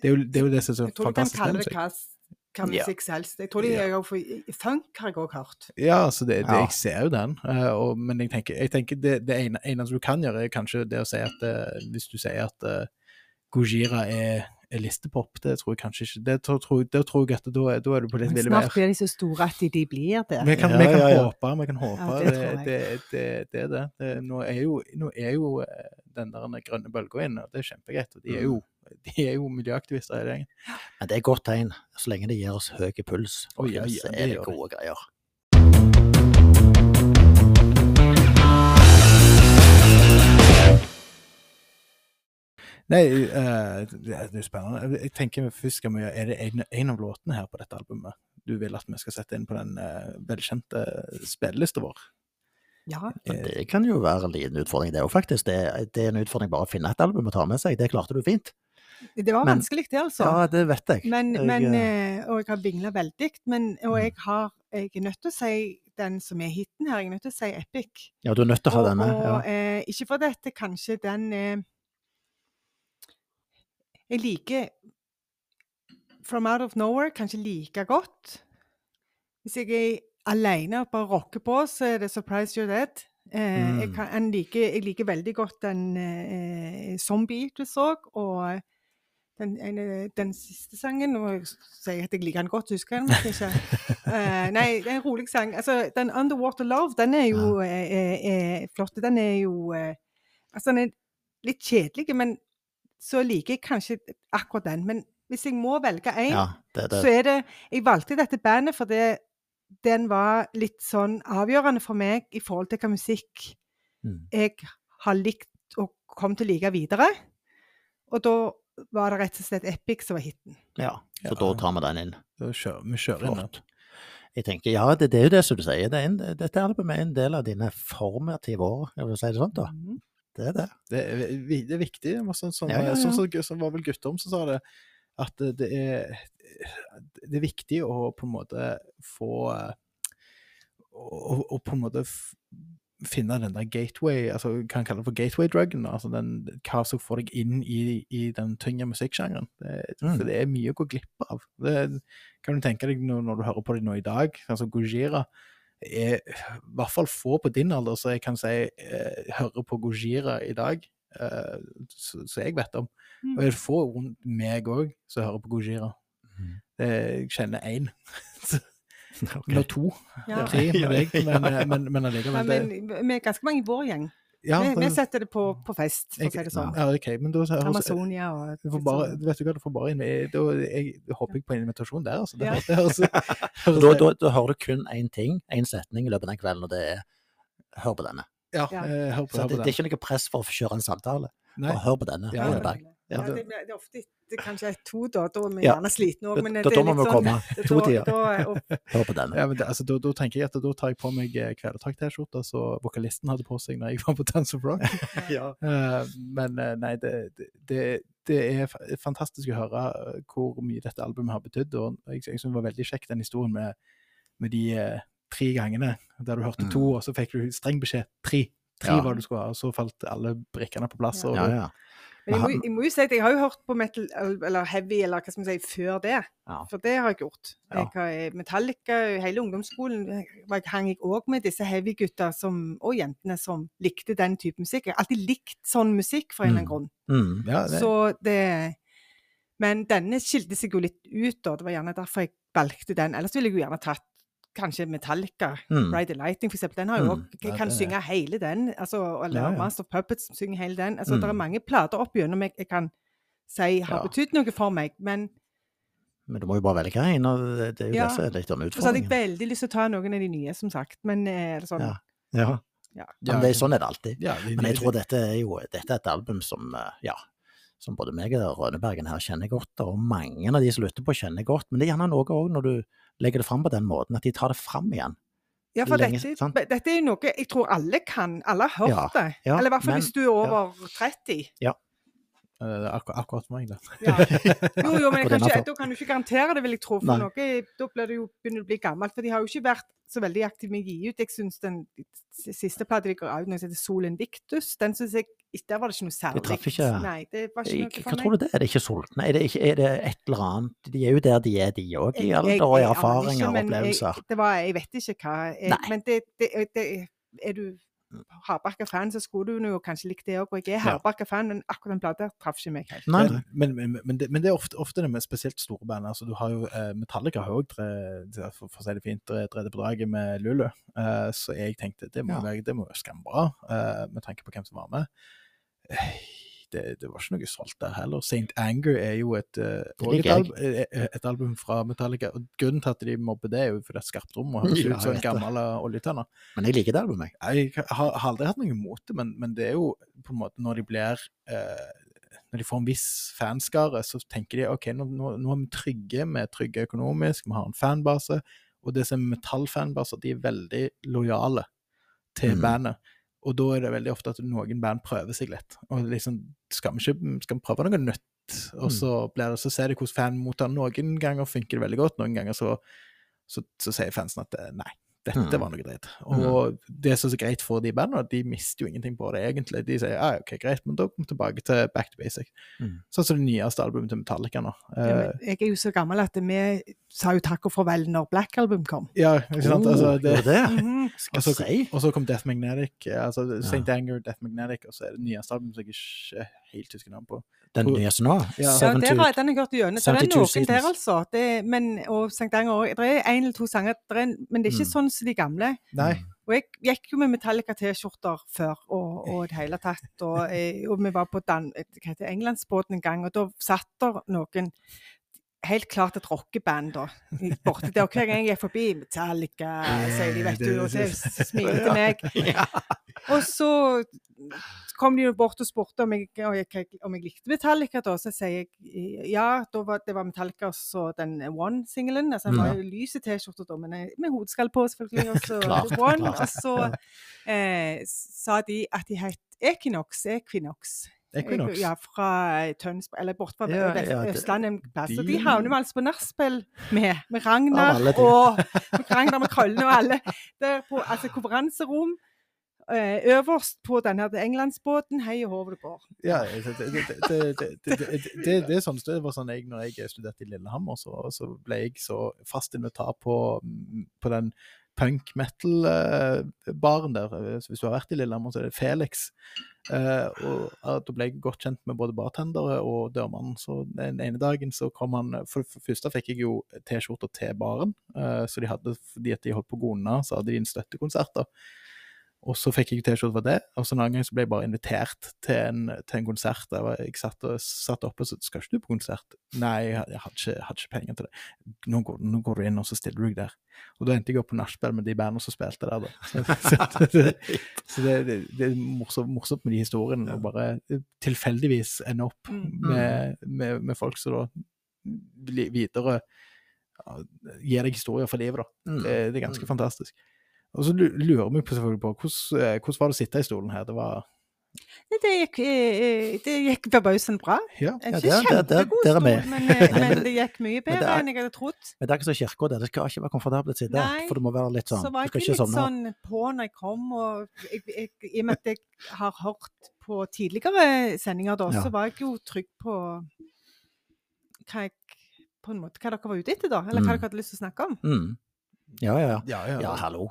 det, er jo, det, er jo det som er så jeg tror du kan fantastisk kalle det hva, hva Ja. musikk som helst. Jeg tror de Ja. er for Funk har jeg òg hørt. Ja, altså det, det, jeg ser jo den, eh, og, men jeg tenker, jeg tenker det, det ene, eneste du kan gjøre, er kanskje det å si at eh, hvis du sier at uh, Gojira er listepop, det tror jeg kanskje ikke. Det tror, tror, det tror jeg at da, da er du på litt ville mer. snart blir de så store at de, blir det. Vi kan, Ja, vi kan ja, ja. håpe, vi kan håpe. Ja, det det, det, det, det er det. det nå, er jo, nå er jo eh, den der grønne bølga inne, og det er kjempegreit. Og de er jo, de er jo miljøaktivister hele gjengen. Men det er et godt tegn, så lenge det gir oss høy puls. Oh, ja, ja, så det er det det. gode greier. Nei, uh, det er spennende. Jeg tenker først skal vi gjøre, Er det en, en av låtene her på dette albumet du vil at vi skal sette inn på den uh, velkjente spillelista vår? Ja. Eh, det kan jo være en liten utfordring, det òg, faktisk. Det, det er en utfordring bare å finne et album å ta med seg. Det klarte du fint. Det var Men- vanskelig, det, altså. Ja, det vet jeg. Men, jeg, men, og jeg har vingla veldig. Men, og Mm. jeg, har, jeg er nødt til å si den som er hiten her. Jeg er nødt til å si Epic. ja, du er nødt til å ha denne. Ja. og eh, ikke for dette, kanskje den eh, Jeg liker From Out of Nowhere kanskje like godt. Hvis jeg er alene og bare rocker på, så er det Surprise You're Dead. Eh, jeg, Mm. kan, jeg, liker, jeg liker veldig godt den eh, Zombie du så, og den, ene, den siste sangen Nå sier jeg at jeg liker den godt, husker jeg den ikke. Uh, nei, det er en rolig sang. Altså, den Underwater Love, den er jo eh, eh, eh, flott. Den er jo eh, Altså, den er litt kjedelig, men så liker jeg kanskje akkurat den. Men hvis jeg må velge én, ja, det, det, så er det Jeg valgte dette bandet fordi den var litt sånn avgjørende for meg i forhold til hva musikk mm. jeg har likt og kom til å like videre. Og da var det rett og slett Epic som var hiten. ja, så Ja. da tar vi den inn. Da kjører, vi kjører inn den. Jeg tenker, ja, det, det er jo det som du sier. Det er en, dette albumet er en del av dine formative år, jeg vil si det sånn, da. Mhm. Det er det. Det er, det er viktig. Sånn, sånn, Ja, ja, ja. sånn som sånn var vel Guttorm som sa det, at det- er, det er viktig å på en måte få Å å på en måte finne den der gateway, altså hva han kaller for gateway-druggen, altså den, hva som får deg inn i, i den tyngre musikksjangeren. Det, Mm. For det er mye å gå glipp av. Det kan du tenke deg når, når du hører på det nå i dag, altså Gojira er i hvert fall få på din alder, så jeg kan si eh, hører på Gojira i dag, eh, så, så jeg vet om. Mm. Og det er få rundt meg òg som hører på Gojira. Mhm. Jeg kjenner én, Ok. eller to, Ja. tre med deg, men, ja. eh, men, men allikevel. det- men vi er ganske mange i vår gjeng. Ja, vi, vi setter det på, på fest, for å si det sånn. Ja, okay, men da Amazonia og du får bare, vet du hva, du får bare inn, da, jeg, håper jeg på en invitasjon der, altså. Det, Ja. det høres, Da, da, da hører du kun én ting, én setning i løpet av den kvelden, og det er hør på denne. ja, Ja. eh, hør på, hør det, på det er ikke noe press for å kjøre en samtale. Nei. Bare hør på denne. Ja, ja. Ja, det, det er ofte det er kanskje to, da. Da er vi Ja. gjerne slitne òg, Da- men da- det da må vi sånn komme. To tider. Hør på denne. Ja, men det, altså, da, da tenker jeg at da tar jeg på meg eh, Kvelertak-T-skjorta som vokalisten hadde på seg når jeg var på Dance of Rock. Ja. uh, men eh, nei, det, det- det, er fantastisk å høre hvor mye dette albumet har betydd. Og jeg, jeg synes det var veldig kjekt den historien med, med de tre gangene der du hørte Mm. to, og så fikk du streng beskjed tre. Tre Ja. var det du skulle ha, og så falt alle brikkene på plass. Og, Ja, ja. Men jeg må, jeg må jo si at jeg har jo hørt på metal, eller heavy, eller hva skal man si, før det. Ja. For det har jeg gjort. Jeg har, Metallica, hele ungdomsskolen var jeg, hang jeg òg med disse heavy-gutta og jentene som likte den type musikk. Jeg har alltid likt sånn musikk for en eller annen grunn. Mm. Ja, det, Så det Men denne skilte seg jo litt ut, da. Det var gjerne derfor jeg valgte den. Ellers ville jeg jo gjerne tatt kanskje Metallica. Mm. Ride the Lightning, eksempel. Den har jo Mm. også, Ja, kan det- synge hele den. Altså, eller Ja, ja. Master of Puppets synger hele den. Altså, Mm. Det er mange plater opp gjennom jeg, jeg kan si har Ja. betydd noe for meg. Men Men du må jo bare velge en, og det, det er jo Ja. det som er litt av så hadde jeg utfordringen. veldig lyst til å ta noen av de nye, som sagt. Men eh, er det sånn Ja. Ja. Ja. Men det, er- sånn er det alltid. ja, det, Men jeg tror dette er jo dette er et album som eh, ja, som både meg og Rønnebergen her kjenner godt, og mange av de som lytter på kjenner godt. Men det er gjerne noe òg når du legger det fram på den måten, at de tar det fram igjen. Ja, for Lenge- dette, dette er jo noe jeg tror alle kan. Alle har hørt det. ja, Eller i hvert fall men- hvis du er over 30. eh, akkur akkurat meg, da. Ja. Jo, jo, men jeg kan ikke, da kan du ikke garantere det, vil jeg tro. For Nei. noe, da blir det jo, begynner å bli gammelt. For de har jo ikke vært så veldig aktive med å gi ut. Jeg syns den siste plata de ga ut, noe som heter Sol Invictus, den syns jeg Der var det ikke noe særlig. traff ikke- Nei, det var ikke Jeg, noe hva tror du det er? Er det ikke sultne? Er det, ikke, er det et eller annet? De er jo der de er, de òg, i alder og i erfaringer og opplevelser. Jeg, det var, jeg vet ikke hva jeg, Nei. Men det, det, det, er du hardbarka fan, så skulle du jo kanskje likt det òg. Og jeg er Ja. hardbarka fan, men akkurat den plata traff ikke meg helt. Nei, Men, men, men, men, det, men det er ofte, ofte det med spesielt store band. Altså, du har jo, eh, Metallica har òg, for, for å si det fint, tre- tredje på draget med Lulu. Eh, så jeg tenkte det må Ja. være det må være skambra, eh, med tanke på hvem som var med. Eh, Det, det var ikke noe solgt der heller. St. Anger er jo et, uh, et, jeg. alb eh, et album fra Metallica. og Grunnen til at de mobber det, er jo fordi det er skarpt rom og høres Ja, ut som en gammel oljetønne. men jeg liker det albumet. Jeg har, har aldri hatt noe imot det, men, men det er jo på en måte når de blir uh, Når de får en viss fanskare, så tenker de ok, nå, nå, nå er vi trygge, vi er trygge økonomisk, vi har en fanbase. Og det som er metallfanbaser, de er veldig lojale til Mm. bandet. Og da er det veldig ofte at noen band prøver seg litt. Og liksom, skal vi ikke skal vi prøve noe nytt? Og så, blir det, så ser de hvordan fan mottar. Noen ganger funker det veldig godt, noen ganger så, så, så sier fansen at eh, nei, dette Mm. var noe dritt. Og det som er så greit for de bandene, de mister jo ingenting på det egentlig. De sier ja, ok, greit, men da kommer vi tilbake til back to basic. Mm. Sånn som det nyeste albumet til Metallica nå. Ja, Eh, men jeg er jo så gammel at vi sa jo takk og farvel når Black Album kom. ja, ikke sant? Altså, Oh, det, gjorde det? Mhm. Skal og, så, si. og så kom Death Magnetic, eh, altså St. Ja. Anger, Death Magnetic, og så er det nyeste albumet som jeg ikke helt husker navnet på. Den nye nyeste nå? Ja. Ja, det har den har jeg hørt gjennom. Det er noen der, altså. Det, men, og St. Anger òg. Det er en eller to sanger, det er, men det er ikke Mm. sånn som de gamle. Nei, Og jeg gikk jo med Metallica-T-skjorter før, og, og det hele tatt. Og, eh, og vi var på Dan, Englandsbåten en gang, og da satt der noen Helt klart et rockeband da, borti der. Og hver gang jeg gikk forbi Metallica, sier de, vet du, og de smilte til meg. Og så kom de jo bort og spurte om jeg, om jeg, likte Metallica, da. Så sier jeg ja, da var, det var Metallica så den One-singelen. Altså, den var jo lys t-skjorter da, men med hodeskall på, selvfølgelig. Og så One. Og så eh, sa de at de het Equinox. Equinox. Equinox. Ja, fra Tønsberg, eller bort fra ja, ja, Østlandet en plass. Og de havner vi altså på nachspiel med, med Ragnar og med Ragnar med krøllene og alle. Der på, altså konferanserom øverst på denne englandsbåten. Hei og hå det går. Ja, det, er sånn det var sånn jeg, når jeg studerte i Lillehammer, så, så ble jeg så fast invitert på, på den punk metal-baren der. Hvis du har vært i Lillehammer, så er det Felix. Eh, og eh, Da ble jeg godt kjent med både bartendere og dørmannen. Så Den ene dagen så kom han For det første fikk jeg jo T-skjorter til baren. eh, så de hadde, fordi at de holdt på å gå unna, så hadde de en støttekonsert. Og så fikk jeg T-skjorte for det, og så en annen gang så ble jeg bare invitert til en, til en konsert. Der var- jeg satt, og, satt oppe og sa skal ikke du på konsert? Nei, jeg, jeg hadde, ikke, hadde ikke penger til det. Nå går, nå går du inn, og så stiller du deg der. Og da endte jeg opp på nachspiel med de bandene som spilte der, da. Så, så, det, så det, det, det er morsomt, morsomt med de historiene, å bare tilfeldigvis ende opp Mm. med, med, med folk som da videre gir deg historier for livet, da. Mm. Det, det er ganske fantastisk. Og så lurer vi selvfølgelig på hvordan, eh, hvordan var det å sitte i stolen her? Det var Det gikk, eh, det gikk forbausende bra. Ja. Ja, Ikke kjempegod stol, men, eh, men det gikk mye bedre er- enn jeg hadde trodd. Men det er ikke som kirka, det. Det skal ikke være komfortabelt å sitte. For det må være litt sånn Så var jeg ikke litt sovne. sånn på når jeg kom, og jeg, jeg, i og med at jeg har hørt på tidligere sendinger da, Ja. så var jeg jo trygg på hva jeg på en måte, hva dere var ute etter, da. Eller hva Mm. dere hadde lyst til å snakke om. Mm. Ja, ja, ja. Ja, ja. Ja, hallo.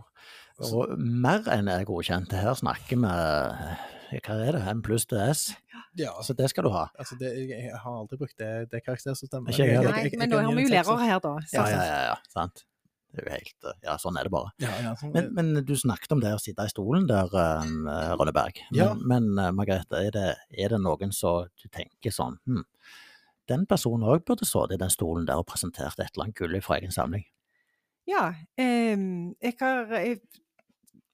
Og mer enn er godkjent. Her snakker vi eh, Hva er det? M pluss DS? ja. Så det skal du ha. Altså, det, jeg, har aldri brukt det, det karaktersystemet. Ikke jeg. Nei, men nå har vi jo lærere her, da. Ja, ja, ja. ja sant. Det er jo helt eh, Ja, sånn er det bare. Ja, ja, sånn, Men, men du snakket om det å sitte i stolen der, uh, Rønneberg. Men, Ja. men eh, Margrethe, er det, er det noen som du tenker sånn hm, Den personen òg burde sittet i den stolen der og presentert et eller annet gull fra egen samling. Ja. jeg har jeg,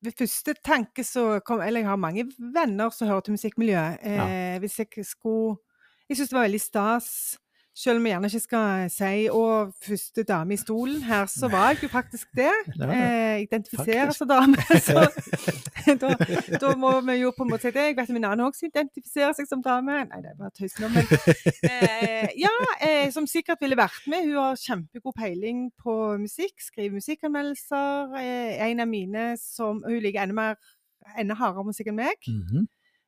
Ved første tanke så kom Eller jeg har mange venner som hører til musikkmiljøet. Eh, Hvis jeg skulle Jeg syns det var veldig stas, selv om jeg gjerne ikke skal si 'å, første dame i stolen' her, så var jeg jo faktisk det. Ja, Eh, identifiserer som dame. Så da, da må vi jo på en måte si det. Jeg vet min annen også identifiserer seg som dame. Nei, det er bare tøys nå, men eh, Ja, eh, som sikkert ville vært med. Hun har kjempegod peiling på musikk, skriver musikkanmeldelser. Eh, en av mine som Hun liker enda mer enda hardere musikk enn meg.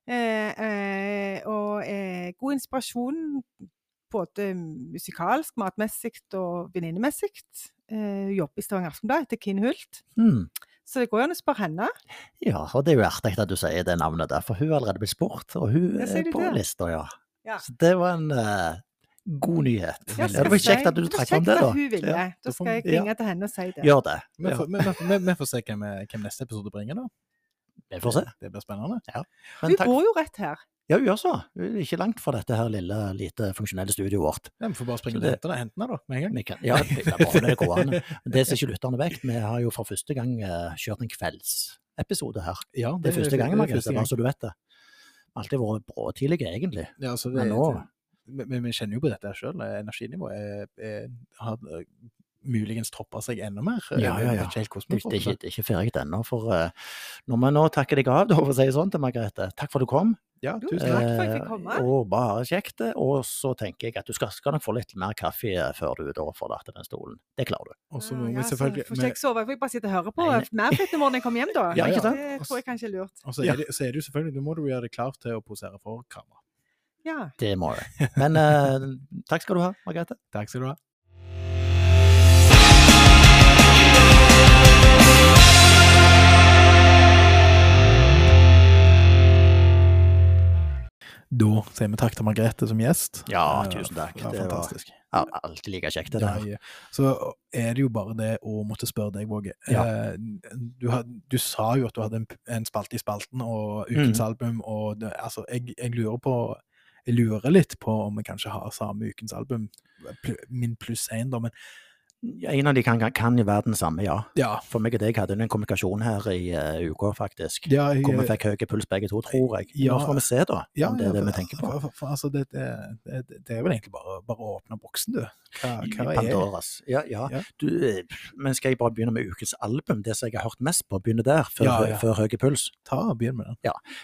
Eh, eh, og eh, god inspirasjon både musikalsk, matmessig og venninnemessig. Eh, jobber i Stavanger Aftenblad etter Kinn Hult. Mm. Så det går jo an å spørre henne. Ja, og det er jo artig at du sier det navnet der, for hun har allerede blitt spurt, og hun er på lista, ja. Ja. Så det var en uh, god nyhet. Ja, det var kjekt at du Det fram det, da. Hun ville. Ja, da skal jeg jeg ja. ringe til henne og si det. Gjør det. Vi får, vi, vi, vi får se hvem, hvem neste episode bringer, da. Vi får se. Det blir spennende. Men vi takk. bor jo rett her. Ja, vi gjør så. Er ikke langt fra dette her lille, lite funksjonelle studioet vårt. Ja, vi får bare springe og hente det, da, med en gang. Vi kan, ja, det er bare det det ser ikke lytterne vekk. Vi har jo for første gang eh, kjørt en kveldsepisode her. Ja, Det er første gangen, det Margrethe, første bare så du vet det. Alltid vært bråtidlige, egentlig. Ja, så det, Men nå vi, kjenner jo på dette sjøl. Energinivået er, er, har eh, muligens toppa seg enda mer. Ja, ja, ja. hvordan det, er ikke, ikke ferdig ennå. For uh, når vi nå takker deg av, da, for å si det sånn til Margrethe, takk for at du kom. Ja, tusen takk for at jeg fikk Eh, komme. Og bare kjekt. Og så tenker jeg at du skal, skal nok få litt mer kaffe eh, før du da forlater den stolen. Det klarer du. Og så Ja, må ja, vi så selvfølgelig Får ikke jeg sove? Jeg får bare sitte og høre på mer i morgen jeg kommer hjem, da. Ja, ikke sant? Det tror jeg kanskje er lurt. Og så er, det, så er det jo selvfølgelig, nå må du gjøre deg klar til å posere for kamera. Ja. Det må jeg. Men eh, takk skal du ha, Margrethe. Takk skal du ha. Da sier vi takk til Margrethe som gjest. Ja, tusen takk. Det var fantastisk. Det var-. Alltid like kjekt, det der. ja. Så er det jo bare det å måtte spørre deg, Våge. Ja. Eh, Du, du sa jo at du hadde en, en spalte i spalten og ukens mm. album, og det, altså, jeg, jeg lurer på Jeg lurer litt på om vi kanskje har samme ukens album, min pluss én, da, men En av de kan, kan, jo være den samme, ja. ja. For meg og deg hadde en kommunikasjon her i uh, uka, faktisk. ja jeg, Hvor vi fikk høy puls begge to, tror jeg. Ja. Nå får vi se, da, ja, om det er det vi tenker på. For, for, altså, det, det, det, det er vel egentlig bare, bare å åpne boksen, du. Hva, hva Pandoras. Ja, ja. Ja. Du, eh, men skal jeg bare begynne med ukens album? Det som jeg har hørt mest på, begynne der, før, Ja, ja. før høy puls? Ta og Begynn med den.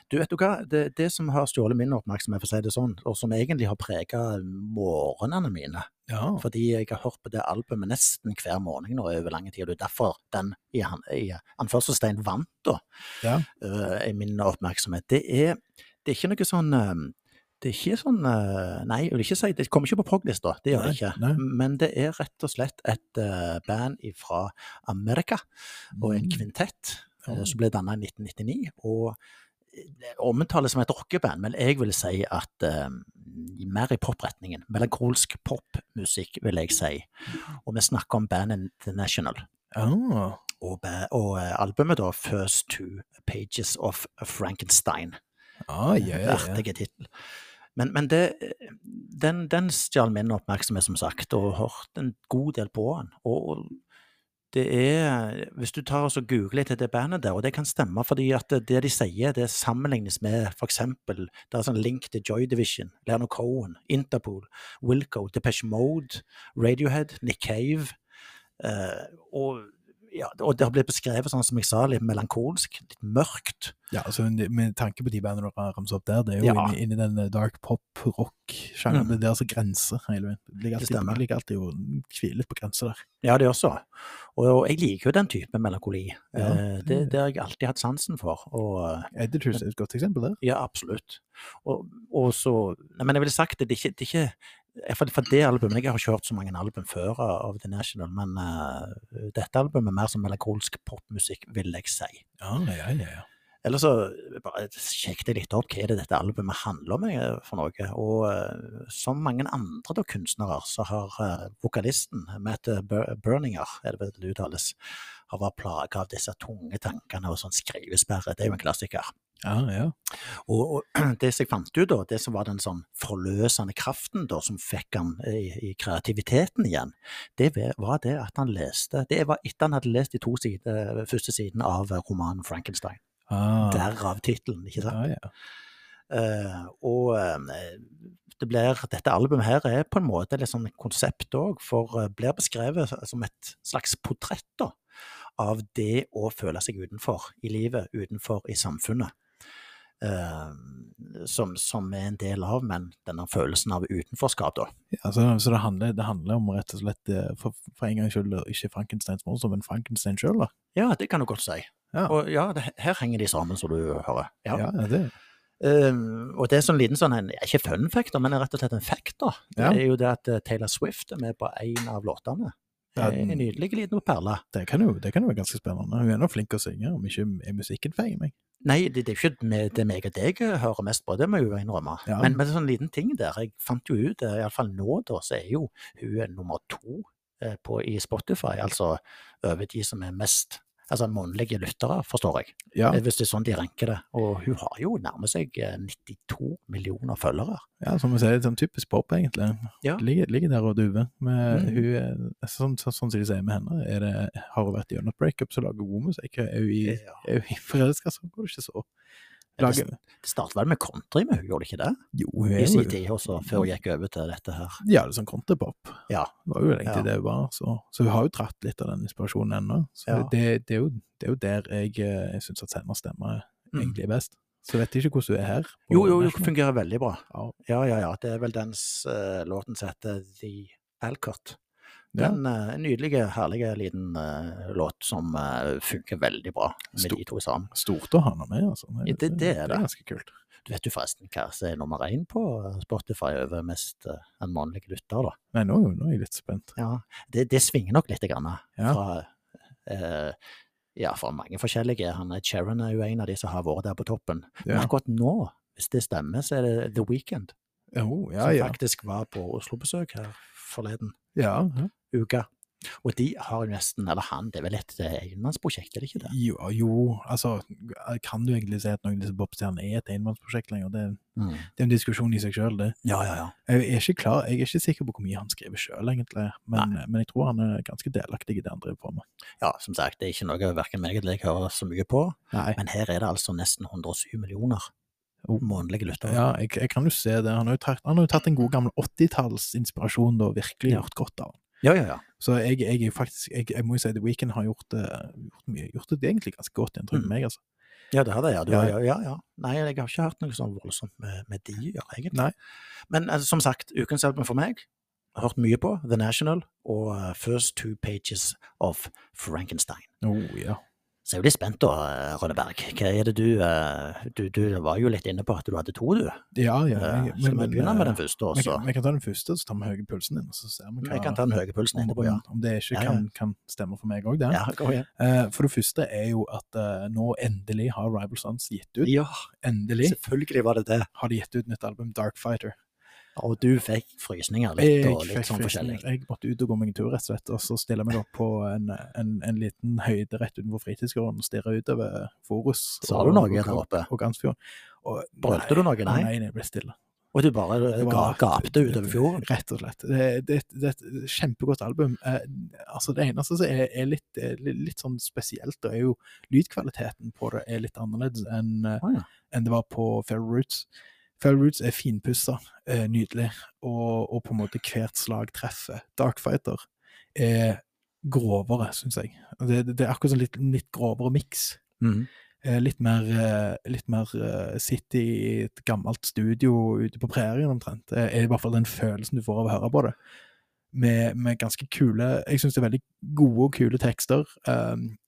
Du, vet du hva? Det, det som har stjålet min oppmerksomhet, for å si det sånn, og som egentlig har prega morgenene mine, Ja. fordi jeg har hørt på det albumet nesten hver morgen nå over lang tid, og det er derfor den i, han- i anførselstegn vant da, Ja. uh, i min oppmerksomhet. Det er, det er ikke noe sånn eh, det er ikke sånn eh, Nei, jeg vil ikke si det kommer ikke på prog-lista, det gjør det ikke. nei. Men det er rett og slett et eh, band fra Amerika, og en Mm. kvintett mm. Som ble dannet i 1999. og omtales som et rockeband, men jeg vil si at eh, mer i popretningen. Melankolsk popmusikk, vil jeg si. Og vi snakker om bandet The National. Oh. Og, og eh, albumet, da, First Two Pages of Frankenstein. ah, ja, ja, ja. Artige tittel. Men, men det, den, den stjal min oppmerksomhet, som sagt, og hørt en god del på den. Og det er Hvis du tar og googler etter det bandet der, og det kan stemme, fordi at det, de sier, det sammenlignes med eksempel Det er sånn link til Joy Division, Leonard Cohen, Interpol, Wilco, Depeche Mode, Radiohead, Nick Cave. eh, og ja, og det har blitt beskrevet sånn som jeg sa, litt melankolsk, litt mørkt. Ja, altså Med tanke på de bandene du har ramset opp der, det er jo Ja. inni, inni den eh, dark pop-rock-sjangeren. Mm. Det er altså grenser hele veien. Det ligger alltid, det ligger alltid jo hvile på grenser der. Ja, det også. Og, og jeg liker jo den type melankoli. Ja, Eh, det, det- har jeg alltid hatt sansen for. Og Editors er et godt eksempel der. ja, absolutt. Og, og så men jeg ville sagt det, det er ikke, det er ikke eh, for, for det albumet, Jeg har ikke hørt så mange album før av The National, men uh, dette albumet er mer som melankolsk popmusikk, vil jeg si. Ja, ja, ja. ja. Eller så bare sjekket jeg litt opp hva er det dette albumet handler om eh, for noe. Og uh, som mange andre da, kunstnere, så har uh, vokalisten, Matt Berninger, er det vel det uttales, har vært plaga av disse tunge tankene og sånn skrivesperre. Det er jo en klassiker. Ja, ja. Og, og det som jeg fant ut, da, det som var den sånn forløsende kraften da, som fikk han i, i kreativiteten igjen, det var det at han leste Det var etter han hadde lest de to side, første sidene av romanen Frankenstein. Ah, Derav tittelen, ikke sant? Ah, ja. Uh, og eh, det blir, dette albumet her er på en måte et sånn konsept òg, for eh, blir beskrevet som et slags portrett da, av det å føle seg utenfor i livet, utenfor i samfunnet. Eh, som, som er en del av, men denne følelsen av utenforskap, da. Ja, så, så det, handler, det handler om rett og slett eh, for, for en gangs skyld ikke Frankensteins monster, men Frankenstein sjøl, da. Ja, det kan du godt si. Ja. Og ja, det, her henger de sammen, som du hører. Ja. Ja, det Eh, og det er sånn liten sånn, en, ikke fun fact, men rett og slett en fact, da. Det Ja. er jo det at eh, Taylor Swift er med på en av låtene. Ja, den, en nydelig liten perle. Det kan, jo, det kan jo være ganske spennende. Hun er nå flink til å synge, om ikke er musikken feil meg. Nei, det, det er ikke med, det meg og deg jeg hører mest på, det må jeg jo innrømme. Ja. Men, men er sånn liten ting der. Jeg fant jo ut, eh, iallfall nå, da, så er jo hun er nummer to eh, på, i Spotify, altså over de som er mest Altså månedlige lyttere, forstår jeg. Ja, Eh, Hvis det er sånn de ranker det. Og hun har jo nærmer seg eh, 92 millioner følgere. ja som vi sier, sånn typisk pop, egentlig. Ja. Ligger, ligger der og duver. Men Mm. hun sånn, sånn, som de sier med henne, er det, har hun vært gjennom et breakup, så lager god musikk. Er hun i, Ja. er hun forelska, så går det ikke så. Ja, Lager, Det startet vel med country, men hun gjorde ikke det? jo, hun I er sin jo tid, også, før hun gikk over til dette her. Ja, det er sånn countrypop. Ja. Det var jo egentlig Ja. det hun var. Så, så hun har jo dratt litt av den inspirasjonen ennå. Så Ja. det, det, er jo, det er jo der jeg, eh, jeg syns at hennes stemme Mm. egentlig er best. Så vet jeg ikke hvordan hun er her. Jo, jo, hun fungerer veldig bra. Ja. Ja, ja, ja. Det er vel dens uh, låten som heter The Alcott. Ja. Den uh, nydelige, herlige liten uh, låt som uh, funker veldig bra med Stor- de to sammen. Stort å ha henne med, altså. Ja, det- det er Det det. er ganske kult. Du vet jo forresten hva som er nummer én på Spotify over mest uh, en mannlig lytter, da. Nei, nå, nå er jeg litt spent. Ja, det, det svinger nok litt grann. Ja. Fra, eh, ja, fra mange forskjellige. Han er Sharon er jo en av de som har vært der på toppen. Men Ja. akkurat nå, hvis det stemmer, så er det The Weekend. Jo, ja, som faktisk var på Oslo-besøk her forleden ja, ja. uke. Og de har jo nesten, eller han, det er vel et eh, enmannsprosjekt, er det ikke det? Jo, jo, altså Kan du egentlig si at noen av disse popstjernene er et enmannsprosjekt lenger? Det, Mm. det er en diskusjon i seg sjøl, det. Ja, ja, ja. Jeg er ikke klar, jeg er ikke sikker på hvor mye han skriver sjøl, egentlig. Men, men jeg tror han er ganske delaktig i det han driver på med. Ja, som sagt, det er ikke noe verken meg eller jeg hører så mye på, Nei. men her er det altså nesten 107 millioner. Månedlige lyttere. Ja, jeg, jeg kan jo se det. Han har jo tatt, han har jo tatt en god gammel 80-tallsinspirasjon og virkelig gjort godt av den. ja, ja. ja. Så jeg, jeg faktisk, jeg, jeg må jo si The Weeknd har gjort, det- gjort, mye, gjort det egentlig ganske godt inntrykk på Mm. meg, altså. Ja, det har det, ja. Du, Ja. ja. ja, ja. Nei, jeg har ikke hørt noe sånn voldsomt med, med de, gjør, egentlig. Nei. Men altså, som sagt, ukens album for meg, har hørt mye på The National og uh, First Two Pages of Frankenstein. Oh, ja. Så jeg er jo litt spent da, Rønneberg. Hva er det du, eh, du Du var jo litt inne på at du hadde to, du. Ja, ja. Eh, jeg- Skal vi begynne med den eh, første, også? vi kan ta den første, så tar vi høye pulsen din, så ser vi hva Jeg kan ta den høye pulsen etterpå, ja. om, det ikke Ja, ja. kan, kan stemme for meg òg, det. Ja, for det første er jo at nå endelig har Rival Sons gitt ut Ja, Endelig selvfølgelig var det det. har de gitt ut nytt album, Dark Fighter. Og du fikk frysninger litt, og litt sånn forskjellig. Jeg måtte ut og gå meg en tur, rett og slett, og så stille meg opp på en, en, en liten høyde rett utenfor fritidsgården og stirre utover Forus. Sa du noe og- der oppe? Og Gansfjorden. Brølte du noe? Nei? Nei, jeg ble stille. Og du bare eh, ga, gapte utover fjorden? Rett og slett. Det, det, det er et kjempegodt album. Eh, altså Det eneste som er, er litt, er litt, litt sånn spesielt, det er jo lydkvaliteten på det er litt annerledes enn oh, ja. enn det var på Fair Roots. Feral Roots er finpussa, eh, nydelig, og, og på en måte hvert slag treffer. Dark Fighter er grovere, syns jeg. Det, det, er akkurat sånn litt, litt grovere miks. Mm. Eh, Litt mer, eh, litt mer eh, i et gammelt studio ute på prærien omtrent. Det er i hvert fall den følelsen du får av å høre på det. Med, med ganske kule Jeg syns det er veldig gode og kule tekster.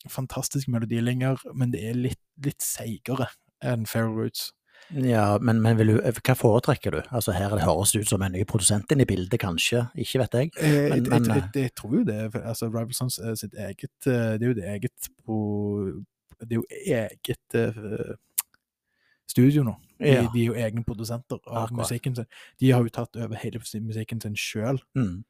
fantastiske melodilinger, men det er litt, litt seigere enn Fair Roots. Ja, men, men du, hva foretrekker du? Altså Her det høres det ut som en ny produsent inn i bildet, kanskje, ikke vet jeg. Men, jeg, Men- jeg, men, jeg, jeg tror jo det. Altså, Rival Sons er sitt eget eh, Det er jo det eget på Det er jo eget uh, studio nå. De, Ja. de er jo egne produsenter av Akkurat. musikken sin. De har jo tatt over hele musikken sin sjøl, Mm.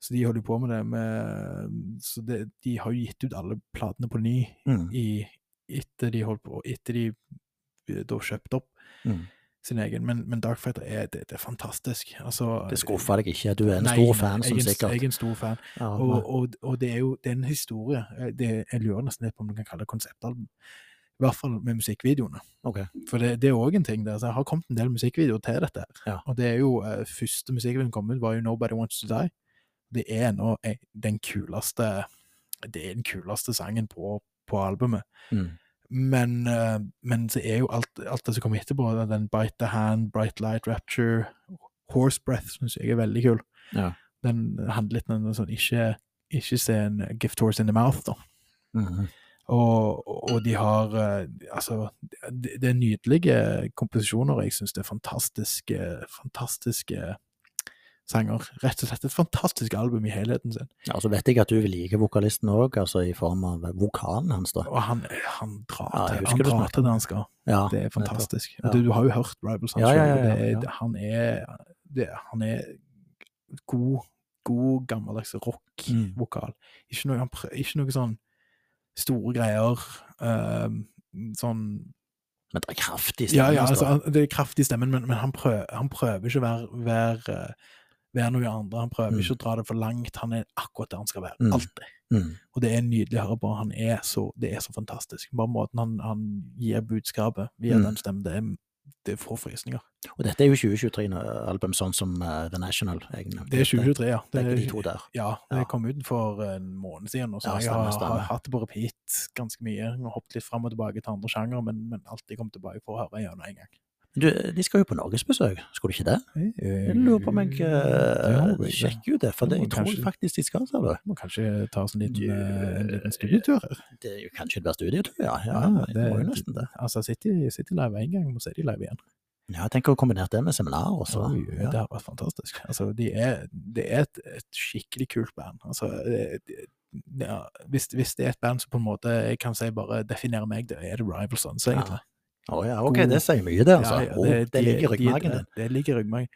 så de holder på med det med Så det, de har jo gitt ut alle platene på ny Mm. i, etter de holdt på Etter de eh, da kjøpte opp Mm. sin egen. Men, men Darkfighter er, det, det er fantastisk. Altså, Det skuffer deg ikke, du er en Nei, stor fan, som er sikkert Jeg er en stor fan. ja, Og, og, og det er jo det er en historie. Eh, Det, jeg lurer nesten litt på om du kan kalle det konseptalbum. I hvert fall med musikkvideoene. Okay. For det, det er òg en ting der. Så jeg har kommet en del musikkvideoer til dette. her. Ja. Og det er jo uh, Første musikkvideoen kom ut, var jo 'Nobody Wants To Die'. Det er nå eh, den kuleste Det er den kuleste sangen på, på albumet. Mm. Men, eh, men så er jo alt, alt det som kommer etterpå, den 'Bite the Hand', 'Bright Light Rapture', 'Horse Breath', syns jeg er veldig kul. Ja. Den handler litt om sånn ikke, ikke se en gift horse in the mouth, da. Mhm. Og, og de har eh, Altså, det, det er nydelige komposisjoner. Jeg syns det er fantastiske, fantastiske sanger. Rett og slett et fantastisk album i helheten sin. Ja, og så vet jeg at du vil like vokalisten òg, altså i form av vokalen hans, da. Og han, han drar til, ja, han drar til det han skal. Ja, Det er fantastisk. Ja. Du, du har jo hørt Rivals, han Ja, ja. Han det, han er god, god gammeldags rock-vokal. Ikke, noe, ikke noe sånn store greier. Um, sånn Men det er kraftig stemme. ja, ja altså. det er kraftig stemme, stemmen, men, men han, prøver, han prøver ikke å være, være, være noe andre. Han prøver Mm. ikke å dra det for langt. Han er akkurat der han skal være. Mm. Alltid. Mm. Og det er nydelig å høre på. Han er så, det er så fantastisk. Bare måten han, han gir budskapet via Mm. den stemmen, det, er, det får frysninger. Og dette er jo 2023-album, sånn som uh, The National, egentlig. Det er 2023, ja. Det er, de to der. Ja, Ja. det kom ut for en måned siden, og så Ja, jeg har, har hatt det på repeat ganske mye. Jeg har hoppet litt fram og tilbake til andre sjanger, men, men alltid kommet tilbake for å høre gjennom en gang. Du, de skal jo på norgesbesøk, skulle de ikke det? Jeg lurer på om jeg uh, sjekker ut det, for det, jeg tror kanskje- faktisk de skal, sa du. Må kanskje ta oss en liten, eh, en liten studietur her. Det er jo kanskje det blir studietur, ja. Ja, Ja, det, må jo nesten det. Altså, City, City Live en gang, må se de live igjen. Ja, jeg tenker å kombinere det med seminar også. Oi, Ja. Det har vært fantastisk. Altså, de er, det er et, et skikkelig kult band. Altså, det, ja, hvis, hvis det er et band som på en måte jeg kan si bare definerer meg, det er det Rival Sons, egentlig. Å ja, ok, God- det sier mye, det, altså. Ja, ja, det, de- ligger i ryggmargen din. Det ligger i ryggmargen.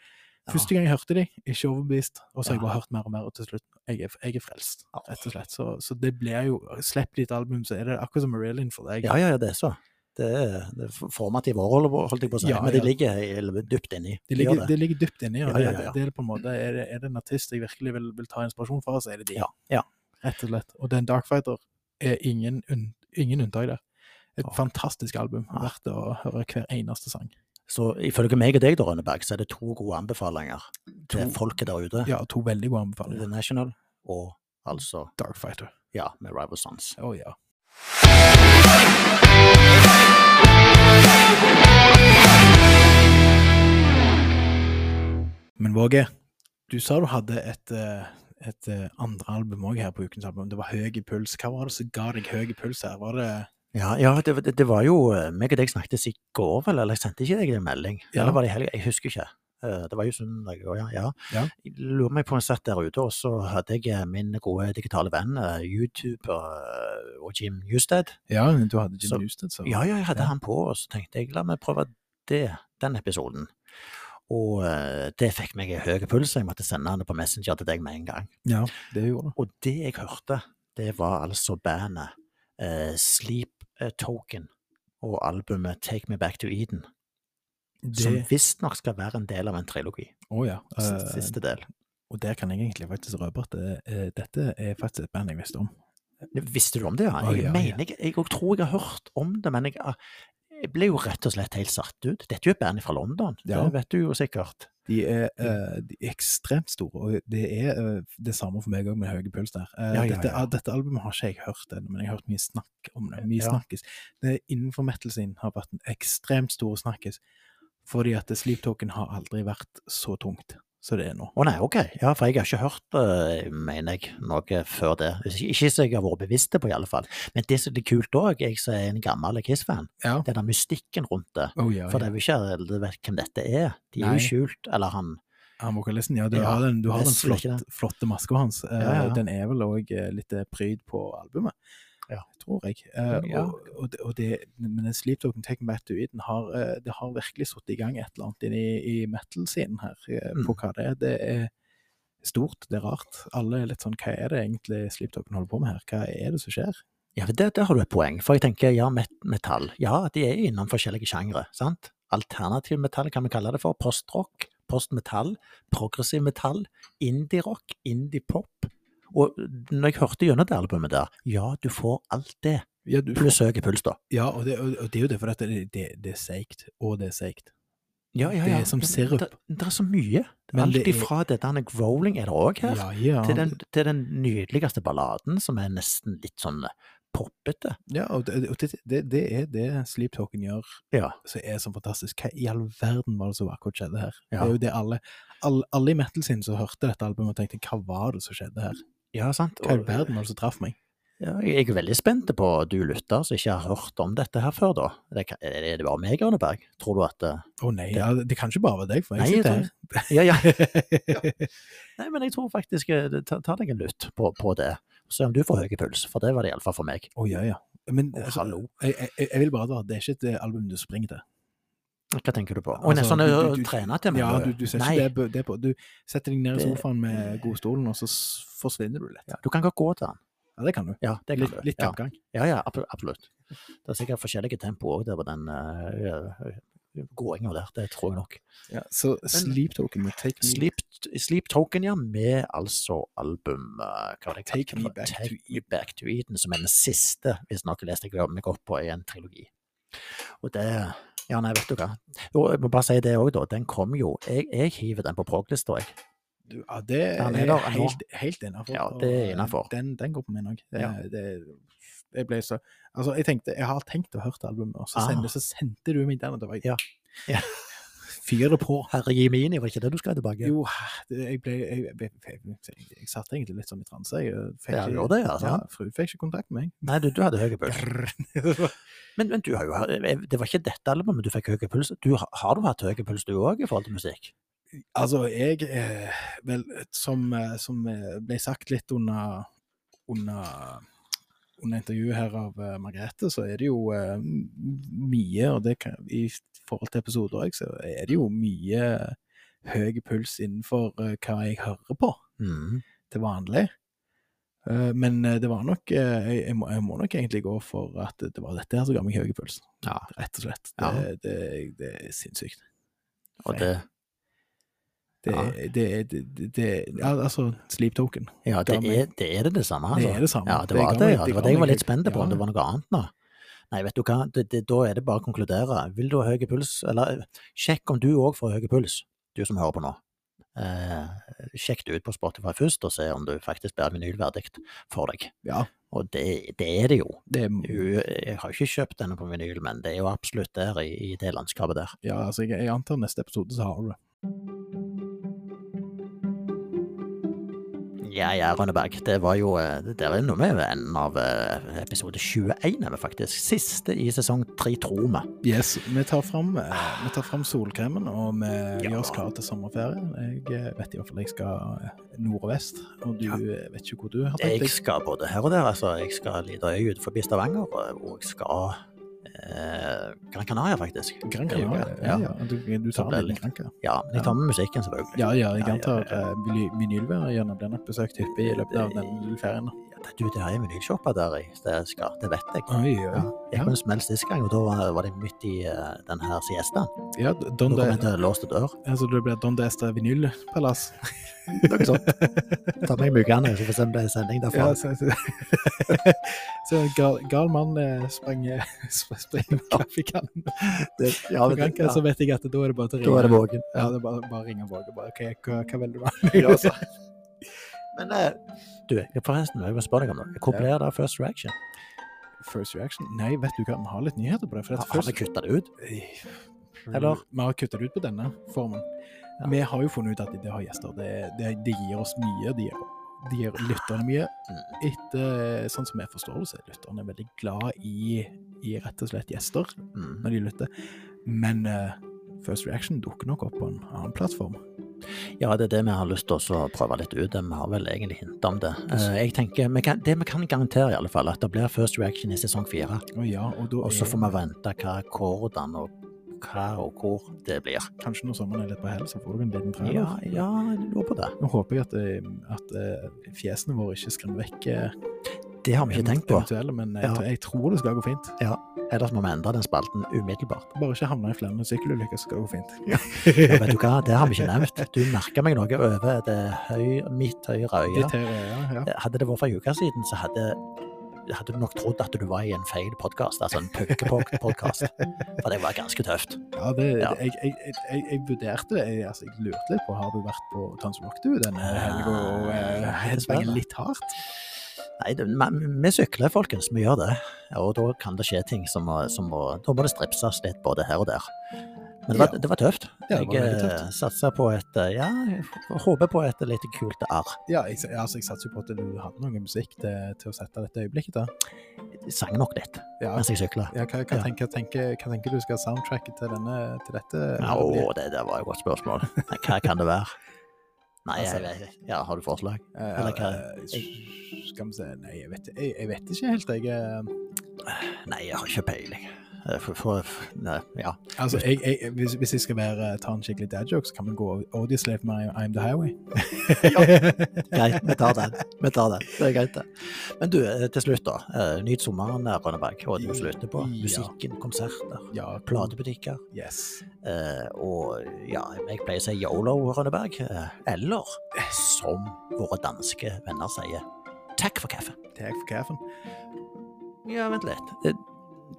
Første gang jeg hørte de, ikke overbevist, og så har jeg bare hørt mer og mer, og til slutt, jeg er, jeg er frelst, rett og slett. Så, så det blir jo, slipp ditt album, så er det akkurat som Marilyn for deg. Ja, ja, ja, det er så. Det er, det er formative år, holdt jeg på å si, Ja, men de ligger dypt inni. Det De ligger, det ligger dypt inni, og Ja, det, ja, ja, ja. det er på en måte, er det, er det en artist jeg virkelig vil, vil ta inspirasjon fra, så er det de. Ja, ja. Rett og slett. Og den Darkfighter er ingen, ingen unntak der. Et Ja. fantastisk album, verdt å høre hver eneste sang. Så ifølge meg og deg, da, Rønneberg, så er det to gode anbefalinger til folket der ute. Ja, to veldig gode anbefalinger. The. National og altså, Darkfighter. ja, med Rival Sons. Oh, ja. Men Våge, du sa du hadde et, eh, et eh, andre album òg her på Ukens album. Det var Høy puls. Hva var det som ga deg høy puls her? Var det Ja, ja det, det, det var jo eh, meg og deg snakket i går, vel, eller jeg sendte ikke deg en melding? Ja. Eller var det i helga? Jeg husker ikke. Eh, Det var jo søndag, i ja, ja. Ja. Jeg lurer meg på jeg satt der ute, og så hadde jeg eh, min gode digitale venn, YouTuber og Jim Newsted. Ja, du hadde Så- Jim Newsted, så Ja, ja, jeg hadde Ja. han på, og så tenkte jeg la meg prøve det, den episoden. Og det fikk meg en høy puls, jeg måtte sende han på Messenger til deg med en gang. Ja, det gjorde. Og det jeg hørte, det var altså bandet eh, Sleep Token og albumet Take Me Back to Eden, som Det visstnok skal være en del av en trilogi. Oh, ja. Eh, Siste del. og der kan jeg egentlig faktisk røpe at eh, dette er faktisk et band jeg visste om. Visste du om det? Ja? Jeg oh, ja. mener jeg, jeg tror jeg har hørt om det, men jeg, ah, Jeg ble jo rett og slett helt satt ut. Dette er jo et band fra London, Ja. det vet du jo sikkert. De er, uh, de er ekstremt store, og det er uh, det samme for meg òg med høy puls der. Uh, Ja, ja, dette, ja. dette albumet har ikke jeg hørt ennå, men jeg har hørt mye snakk om det. Mye snakkes. Det Innenfor metal sin har vært en ekstremt stor snakkes, fordi at Sleep Token har aldri vært så tungt som det er nå. Å nei, ok. Ja, for jeg har ikke hørt, uh, mener jeg, noe før det. Ikke som jeg har vært bevisst på, i alle fall. Men det som er kult òg, jeg som er en gammel Kiss-fan, Ja. den der mystikken rundt det. Oh, ja, For det er jo ikke alle vet hvem dette er. De er jo skjult, eller han Han vokalisten, ja. Du Ja, har den, du har den flott, flotte maska hans. Eh, Ja, ja. Den er vel òg litt eh, pryd på albumet, Ja. tror jeg. Eh, Ja. og, og, det- og det, men den Sleep Token Take Back to Eden har, eh, det har virkelig satt i gang et eller annet inn i, i metal-scenen her, eh, Mm. på hva det er. Det er stort, det er rart. Alle er litt sånn, hva er det egentlig Sleep Token holder på med her? Hva er det som skjer? Ja, det der har du et poeng. For jeg tenker, ja, met metall. Ja, de er innom forskjellige sjangre, sant? Alternativ metall kan vi kalle det for. Postrock, postmetall, progressiv metall, indie-rock, indie-pop. Og når jeg hørte gjennom det albumet der, ja, du får alt det, Ja, du, pluss høy puls, da. ja og, det, og, det er jo det, for det, det, det er seigt, og det er seigt. Ja, ja, Det er som sirup. Det, er så mye. Men Alt det er- ifra det der growling er det òg her, Ja, ja. til, den, til den nydeligste balladen, som er nesten litt sånn poppete. Ja, og det, det, det, er det Sleep Talking gjør Ja. som er så fantastisk. Hva i all verden var det som akkurat skjedde her? Ja. Det er jo det alle, alle, alle i metal sin som hørte dette albumet og tenkte hva var det som skjedde her? Ja, sant. Hva i verden var det som traff meg? Ja, jeg er veldig spent på du lytter som ikke har hørt om dette her før, da. Det kan, er det bare meg, Arneberg? Tror du at Å Å nei, ja, det kan ikke bare være deg, for jeg Nei, sitter her. Ja, ja. Nei, men jeg tror faktisk eh, ta, ta deg en lytt på, på det. Se om du får høy puls, for det var det iallfall for meg. Å ja, ja. Men altså, hallo. jeg, jeg, jeg vil bare advare, det er ikke et eh, album du springer til. Hva tenker du på? Å, Altså, altså, sånn du- å du- du- trene til meg? Ja, du, du ser ikke det, det på. Du setter deg ned i sofaen med godstolen, og så forsvinner du litt. ja, du kan godt gå til den. Ja, det kan du. Ja, det kan Litt, du. litt ja. Ja, ja, absolutt. Det er sikkert forskjellige tempo òg der på den uh, gåinga der. Det tror jeg nok. Ja, så Sleep Token med Take Me Sleep, Sleep Token, ja, med altså album uh, det Take Me back, Back to Me Back to Eden, som er den siste, hvis noe leste jeg meg opp på, i en trilogi. Og det Ja, nei, vet du hva. Jo, jeg må bare si det òg, da. Den kom jo Jeg, jeg hiver den på prog-lista, jeg. Du, ja, det er er der helt, helt innafor. Ja, det er innenfor. Den, den går på min òg. Det, Ja. det, det ble så Altså, jeg tenkte Jeg har tenkt å høre albumet, og så, Ah. så sendte du meg den, og da var jeg Ja. Ja. Fyr det på. Herre Jimini, var det ikke det du skrev tilbake? Jo, det, jeg ble jeg, jeg, jeg, jeg, satt egentlig litt sånn i transe. Jeg fikk Ja, det, altså? Ja, fruen fikk ikke kontakt med meg. Nei, du, du hadde høy puls. Men, men du har jo Det var ikke dette albumet du fikk høy puls. Du, har du hatt høy puls du òg i forhold til musikk? Altså, jeg eh, Vel, som, eh, som eh, ble sagt litt under under, under intervjuet her av uh, Margrethe, så er det jo uh, mye, og det kan, i forhold til episoder òg, så er det jo mye høy puls innenfor uh, hva jeg hører på Mm. til vanlig. Men det var nok jeg, jeg, må, jeg må nok egentlig gå for at det var dette her som ga meg høy puls, Ja. rett og slett. Ja. Det, det, det er sinnssykt. Og det Det, Ja. det, det, det, Altså, Sleep Token. Ja, det er, det er det samme, samme, Det altså. er det samme. Ja, det var det, ja. det var det jeg var litt spent på, ja. om det var noe annet nå. Nei, vet du hva, da er det bare å konkludere. Vil du ha høy puls, eller sjekk om du òg får høy puls, du som hører på nå. Eh, sjekk det ut på Spotify først, og se om du faktisk blir vinylverdig for deg. Ja, Og det, det er det Jo, Jeg har ikke kjøpt denne på vinyl, men det er jo absolutt der i, i det landskapet der. Ja, altså, jeg, jeg antar neste episode så har du det. Ja, ja, Rønneberg. Det var jo eh, Det er noe med enden av eh, episode 21, er vi faktisk. Siste i sesong tre, tror vi. Yes, vi tar fram, eh, vi tar fram solkremen, og vi Ja. gjør oss klare til sommerferie. Jeg vet i hvert fall jeg skal nord og vest, og du Ja. vet ikke hvor du har tenkt deg? Jeg skal både her og der. altså. Jeg skal en liten øy utenfor Stavanger, og jeg skal eh, Gran Canaria, faktisk. Gran Canaria, ja, ja. ja. Du, du tar med en Gran Canaria. Ja, men jeg tar med musikken, selvfølgelig. Ja, ja, jeg Ja, ja, antar ja. Uh, vinyl- vinylværet gjennom den besøkt hyppig i løpet av den ferien. Ja, Du, det er en vinylshopper der i Steiskar, det vet jeg. Oi, Ja. Ja. Jeg Ja, en smell sist gang, og da var, var det midt i uh, den her siestaen. ja Da kom jeg til låste dør. altså, det ble Don Desta Vinylpalass. Noe sånt. Ta meg mugene, så får vi se om det er sending derfra. Ja, så, så, så en gal, gal mann sprang sp- sprang kaffekannen ja, det- Granca, så vet jeg at da er det bare til å Da er det vågen. Ja, det er bare, bare ringe Våge. Bare, ok, hva, hva vil du? Ja, så. Men eh, du, forresten, jeg må spørre deg om noe. Hvor blir det First Reaction? First reaction? Nei, vet du hva, vi har litt nyheter på det. For Har, vi kutta det ut? Eller? Vi har kuttet det ut på denne formen. Ja. Vi har jo funnet ut at det har gjester, det, det, det gir oss mye. De gir, de gir lytterne mye. Mm. Etter, sånn som jeg forstår det, så er lytterne veldig glad i, i rett og slett gjester Mm. når de lytter. Men uh, First Reaction dukker nok opp på en annen plattform. Ja, det er det vi har lyst til å prøve litt ut. Vi har vel egentlig hintet om det. Eh, jeg tenker, vi kan, Det vi kan garantere, i alle fall, at det blir First Reaction i sesong fire. Ja, og Og så får vi vente hva hvordan og hva og hvor det blir. Kanskje når sommeren er litt på hell, så får du en liten trailer. Ja, ja, jeg lurer på det. Nå håper jeg at, eh, at eh, fjesene våre ikke skremmer vekk Det har vi ikke tenkt på. men jeg, Ja. jeg tror det skal gå fint. Ellers må vi endre den spalten umiddelbart. Bare ikke havne i flere sykkelulykker, så skal det gå fint. Ja, vet du hva, det har vi ikke nevnt. Du merka meg noe over det høy, midt høyre øye. Ja, ja. Hadde det vært for en uke siden, så hadde, hadde du nok trodd at du var i en feil podkast, altså en puggepodkast. For det var ganske tøft. ja, det, Ja. Jeg, jeg, jeg, jeg, vurderte det. Altså, jeg lurte litt på har du vært på Tanselokk du denne helga og uh, litt hardt. Nei, det, vi, vi sykler, folkens. Vi gjør det. Og da kan det skje ting som som må Da må det stripses litt både her og der. Men det var, Ja. det var tøft. Ja, det var jeg veldig eh, tøft. satser på et eh, Ja, håper på et litt kult arr. Ja, jeg, altså, jeg satser på at du hadde noe musikk til, til å sette dette øyeblikket da. Jeg sang nok litt Ja, mens jeg sykla. ja hva, hva. Tenker, tenker, hva tenker du skal soundtracke til, denne, til dette? Ja, å, det, det var et godt spørsmål. Hva kan det være? Nei, Altså- jeg, jeg, ja, har du forslag? Eh, eller hva- eh, Skal vi se Nei, jeg vet, jeg, jeg vet ikke helt. Jeg, eh, Nei, jeg har ikke peiling. Eh, For, for, nei, ja. altså, jeg, jeg, hvis, hvis jeg skal være, ta en skikkelig dad joke, så kan vi gå Audioslave med I'm the Highway. Greit, vi tar den. Vi tar den. Det er greit, det. Men du, eh, til slutt, da. Eh, Nyt sommeren, eh, Rønneberg. Er det du slutter på? Musikken, konserter, Ja, platebutikker. Yes. Eh, og ja, jeg pleier å si yolo, Rønneberg. Eh, eller som våre danske venner sier, takk for kaffen. Takk for kaffen. Ja, vent litt. Eh,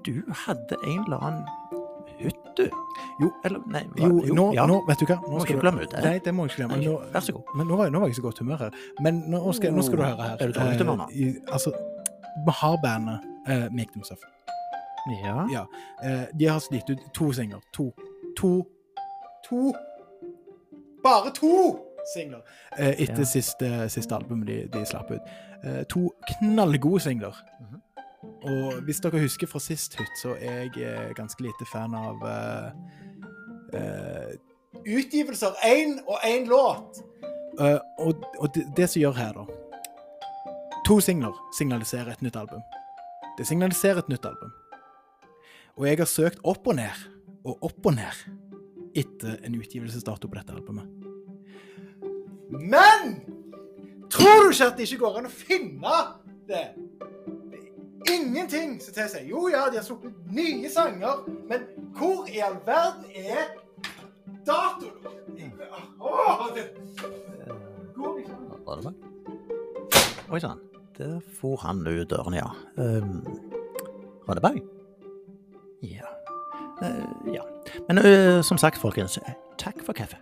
Du hadde en eller annen hytte? Jo. Eller, nei, hva- Jo, nå, ja. nå, vet du hva? Må Nå ikke skal du, glemme ut det. nei, det må jeg ikke glemme. Nå, Vær så god. men nå var, nå var jeg i så godt humør her. Men nå skal, nå skal du høre her. Er du dårlig humør nå? Eh, altså, vi har bandet uh, Make Them Suffer. Ja. Ja. Eh, de har slitt ut to singler. To. To. To. Bare to singler! Eh, etter Ja. siste, siste albumet de, de slapp ut. Eh, to knallgode singler. Mhm. Og hvis dere husker fra sist hytt, så er jeg eh, ganske lite fan av eh, eh, Utgivelser én og én låt! Eh, og og det, det som gjør her, da To singler signaliserer et nytt album. Det signaliserer et nytt album. Og jeg har søkt opp og ned, og opp og ned, etter en utgivelsesdato på dette albumet. Men tror du ikke at det ikke går an å finne det? Ingenting som tilsier Jo ja, de har sluppet nye sanger, men hvor i all verden er datoen? Åh, det går ikke an. Det? Oi sann, der for han ut døren, ja. Um, Rønneberg? Ja. Uh, ja. Men uh, som sagt, folkens, takk for kaffe.